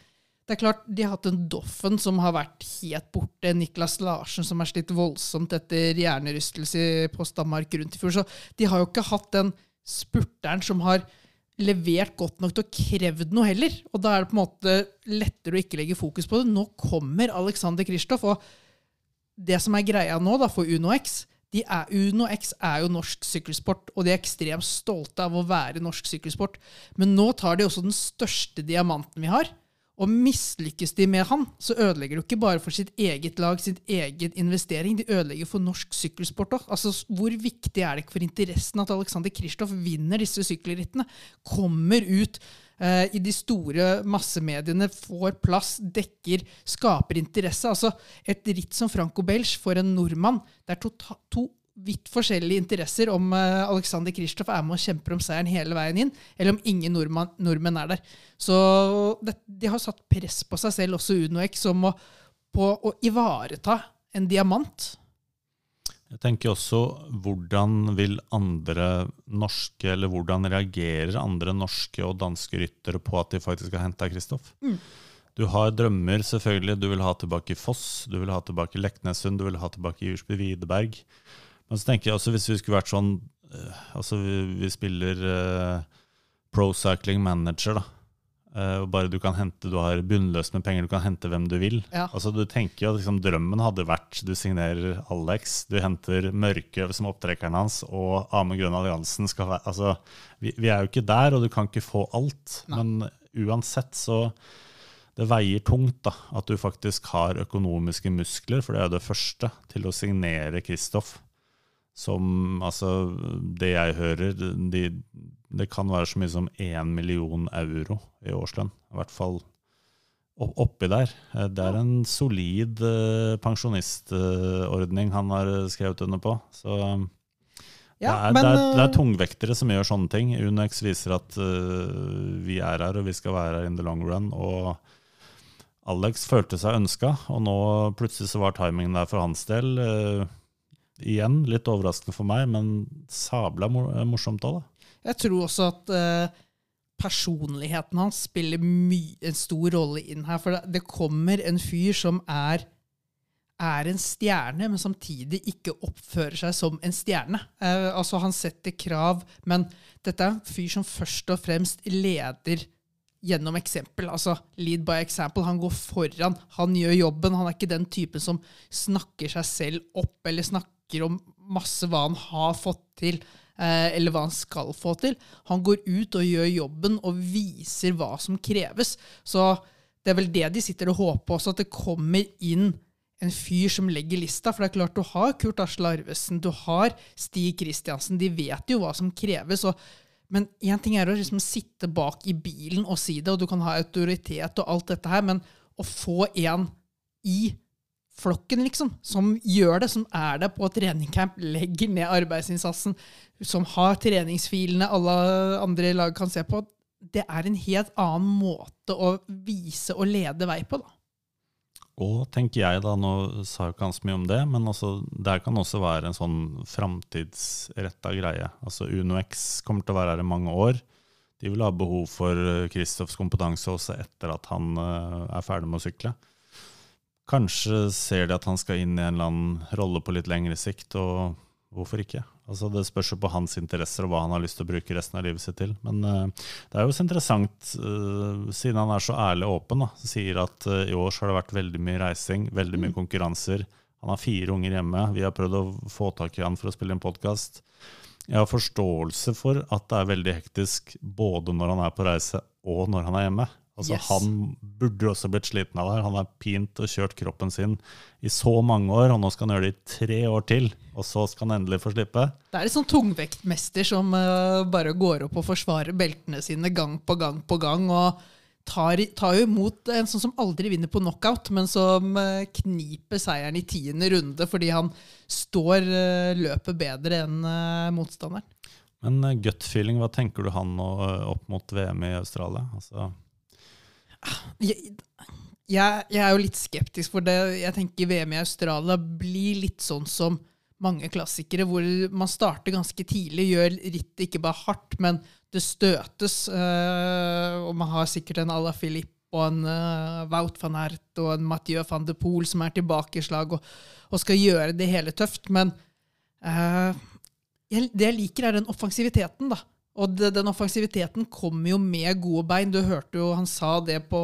det er klart, de har hatt en Doffen som har vært helt borte. Niklas Larsen som er slitt voldsomt etter hjernerystelse på Stammark rundt i fjor. Så de har jo ikke hatt den spurteren som har levert godt nok til å krevd noe heller. Og da er det på en måte lettere å ikke legge fokus på det. Nå kommer Alexander Kristoff, og det som er greia nå da for UnoX de er, X er jo norsk sykkelsport, og de er ekstremt stolte av å være norsk sykkelsport. Men nå tar de også den største diamanten vi har, og mislykkes de med han, så ødelegger du ikke bare for sitt eget lag, sitt eget investering, de ødelegger for norsk sykkelsport òg. Altså, hvor viktig er det ikke for interessen at Alexander Kristoff vinner disse sykkelrittene? Kommer ut i de store massemediene, får plass, dekker, skaper interesse. Altså, et ritt som Franco Belge for en nordmann, det er to, to vidt forskjellige interesser om uh, Alexander Kristoff er med og kjemper om seieren hele veien inn, eller om ingen nordmann, nordmenn er der. Så det, de har satt press på seg selv, også UnoX, om å, på å ivareta en diamant. Jeg tenker også hvordan vil andre norske, eller hvordan reagerer andre norske og danske ryttere på at de faktisk har henta Kristoff? Mm. Du har drømmer, selvfølgelig. Du vil ha tilbake Foss, du vil ha tilbake Leknessund, du vil ha tilbake Jursby Widerberg. Men så tenker jeg også hvis vi skulle vært sånn uh, Altså, vi, vi spiller uh, Pro Cycling Manager, da. Uh, bare du kan hente, du har bunnløst med penger, du kan hente hvem du vil. Ja. Altså du tenker jo at liksom, Drømmen hadde vært du signerer Alex, du henter Mørke som opptrekkeren hans, og Amund Grønn Alliansen skal være altså, vi, vi, er jo ikke der, og du kan ikke få alt. Nei. Men uansett så det veier tungt da, at du faktisk har økonomiske muskler, for det er det første, til å signere Kristoff som altså Det jeg hører, de, det kan være så mye som én million euro i årslønn. I hvert fall oppi der. Det er en solid uh, pensjonistordning han har skrevet under på. Så ja, det, er, men, det, er, det, er, tungvektere som gjør sånne ting. Unex viser at uh, vi er her, og vi skal være her in the long run. Og Alex følte seg ønska, og nå plutselig så var timingen der for hans del. Uh, Igjen litt overraskende for meg, men sabla morsomt òg, da. Jeg tror også at uh, personligheten hans spiller en stor rolle inn her. For det, kommer en fyr som er, er en stjerne, men samtidig ikke oppfører seg som en stjerne. Uh, altså Han setter krav, men dette er en fyr som først og fremst leder gjennom eksempel. Altså lead by example. Han går foran, han gjør jobben. Han er ikke den typen som snakker seg selv opp eller snakker om masse hva han har fått til, eh, eller hva han skal få til. Han går ut og gjør jobben og viser hva som kreves. Så det er vel det de sitter og håper også, at det kommer inn en fyr som legger lista. For det er klart, du har Kurt Asle Arvesen, du har Stig Kristiansen. De vet jo hva som kreves. Og, men én ting er å liksom sitte bak i bilen og si det, og du kan ha autoritet og alt dette her, men å få en i flokken, liksom, som gjør det, som er der på treningcamp, legger ned arbeidsinnsatsen, som har treningsfilene alle andre lag kan se på, det er en helt annen måte å vise og lede vei på, da. Og tenker jeg da, nå sa jeg ikke han mye om det, men altså, det kan også være en sånn framtidsretta greie. Altså UnoX kommer til å være her i mange år. De vil ha behov for Kristoffs kompetanse også etter at han uh, er ferdig med å sykle. Kanskje ser de at han skal inn i en eller annen rolle på litt lengre sikt, og hvorfor ikke? Altså Det spørs jo på hans interesser og hva han har lyst til å bruke resten av livet sitt til. Men uh, det er jo så interessant, uh, siden han er så ærlig og åpen, da, sier at uh, i år så har det vært veldig mye reising, veldig mye mm. konkurranser. Han har fire unger hjemme. Vi har prøvd å få tak i han for å spille en podkast. Jeg har forståelse for at det er veldig hektisk både når han er på reise og når han er hjemme. Altså, yes. Han burde også blitt sliten av det. Han har pint og kjørt kroppen sin i så mange år, og nå skal han gjøre det i tre år til. Og så skal han endelig få slippe. Det er en sånn tungvektmester som uh, bare går opp og forsvarer beltene sine gang på gang på gang. og tar, tar jo imot en sånn som aldri vinner på knockout, men som eh, kniper seieren i tiende runde fordi han står eh, løpet bedre enn motstanderen. Men gut feeling, hva tenker du han nå opp mot VM i Australia? Altså, Jeg, jeg, jeg er jo litt skeptisk, for det, jeg tenker VM i Australia blir litt sånn som mange klassikere, hvor man starter ganske tidlig, gjør rittet ikke bare hardt, men det støtes. eh, og man har sikkert en Ala Filip og en uh, Wout van Aert og en Mathieu van de Poel som er tilbake i slag og, og skal gjøre det hele tøft. Men uh, det jeg liker, er den offensiviteten, da. Og det, den offensiviteten kommer jo med gode bein. Du hørte jo han sa det på,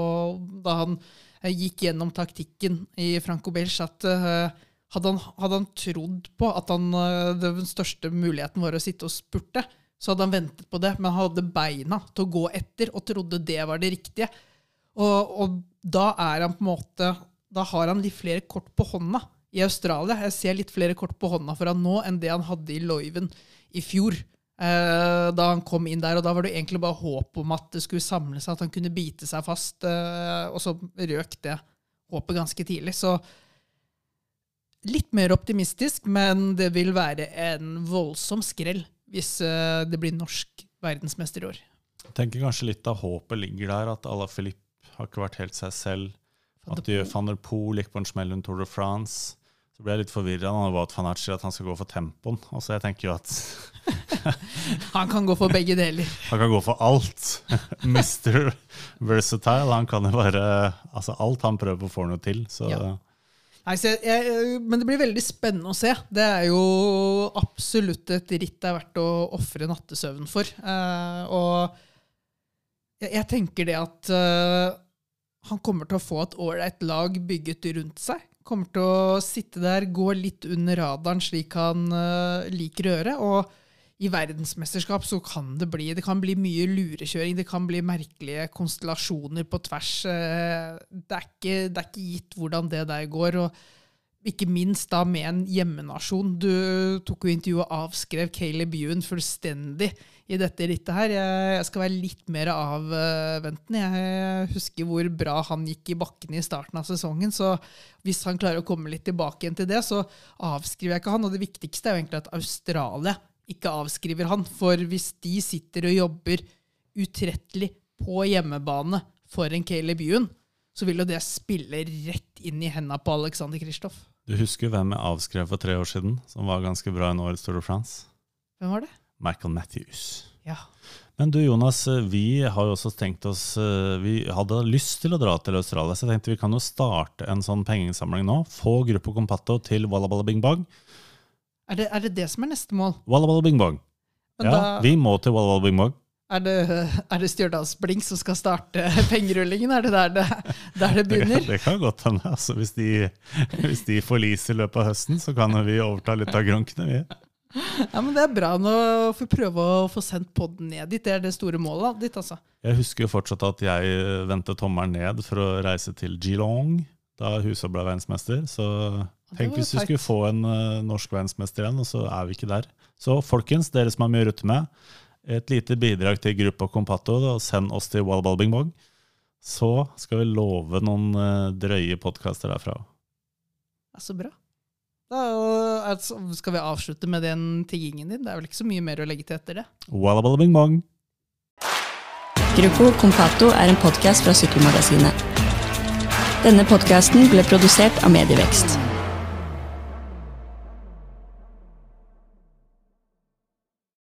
da han eh, gikk gjennom taktikken i Franco Belge, at eh, hadde, han, hadde han trodd på at han, eh, den største muligheten var å sitte og spurte, så hadde han ventet på det, men han hadde beina til å gå etter og trodde det var det riktige. Og, og da er han på en måte Da har han litt flere kort på hånda i Australia. Jeg ser litt flere kort på hånda for han nå enn det han hadde i Loiven i fjor. Eh, da han kom inn der, og da var det egentlig bare håp om at det skulle samle seg, at han kunne bite seg fast, eh, og så røk det håpet ganske tidlig. Så litt mer optimistisk, men det vil være en voldsom skrell hvis eh, det blir norsk verdensmester i år. jeg tenker kanskje litt av håpet ligger der, at Ala Philippe har ikke vært helt seg selv. At van der Poel gikk på en smell under Tour de France. Så ble jeg litt forvirra når Wout van Aert at han skal gå for tempoen. Altså jeg tenker jo at Han kan gå for begge deler. han kan gå for alt. Mr. Versatile. Han kan jo bare Altså alt han prøver på, får noe til. Så Ja. Nei, så jeg, jeg, men det blir veldig spennende å se. Det er jo absolutt et ritt det er verdt å ofre nattesøvn for. Eh, og jeg, jeg tenker det at eh, han kommer til å få et ålreit lag bygget rundt seg. Kommer til å sitte der, gå litt under radaren slik han uh, liker å gjøre. Og i verdensmesterskap så kan det bli det kan bli mye lurekjøring. Det kan bli merkelige konstellasjoner på tvers. Uh, Det er ikke, det er ikke gitt hvordan det der går. og ikke minst da med en hjemmenasjon. Du tok jo intervjuet og avskrev Caleb Ewan fullstendig i dette rittet her. Jeg, jeg skal være litt mer avventende. Jeg husker hvor bra han gikk i bakken i starten av sesongen. Så hvis han klarer å komme litt tilbake igjen til det, så avskriver jeg ikke han. Og det viktigste er jo egentlig at Australia ikke avskriver han. For hvis de sitter og jobber utrettelig på hjemmebane for en Caleb Ewan, så vil jo det spille rett inn i henda på Alexander Kristoff. du husker hvem jeg avskrev for tre år siden, som var ganske bra i årets Tour de France? Hvem var det? Michael Matthews. Ja. Men du Jonas, vi har jo også tenkt oss eh, Vi hadde lyst til å dra til Australia, så jeg tenkte vi kan jo starte en sånn pengeinnsamling nå. Få Gruppo Compato til Walla Walla Bing Bang. Er det, er det det som er neste mål? Walla Walla Bing Bang. Men Ja, da vi må til Walla Walla Bing Bang. er det, er det Stjørdalsblink som skal starte pengerullingen? Er det der det, der det Det, kan- begynner? det kan godt hende. Altså, hvis, de, hvis de forliser i løpet av høsten, så kan vi overta litt av grunkene, Vi. Ja, men Det er bra. Nå for å prøve å få sendt podden ned dit. Det er det store målet ditt, altså. Jeg husker jo fortsatt at jeg vendte tommelen ned for å reise til Geelong da Husa ble verdensmester. Så tenk hvis vi skulle få en uh, norsk verdensmester igjen, og så er vi ikke der. Så folkens, dere som har mye å rutte med, et lite bidrag til Gruppa Compato. da, send oss til Wallaball Så skal vi love noen uh, drøye podkaster derfra. Ja, så bra. Da altså, skal vi avslutte med den tiggingen din. Det er vel ikke så mye mer å legge til etter det. Gruppo Compato er en podkast fra Sykkelmagasinet. Denne podkasten ble produsert av Medievekst.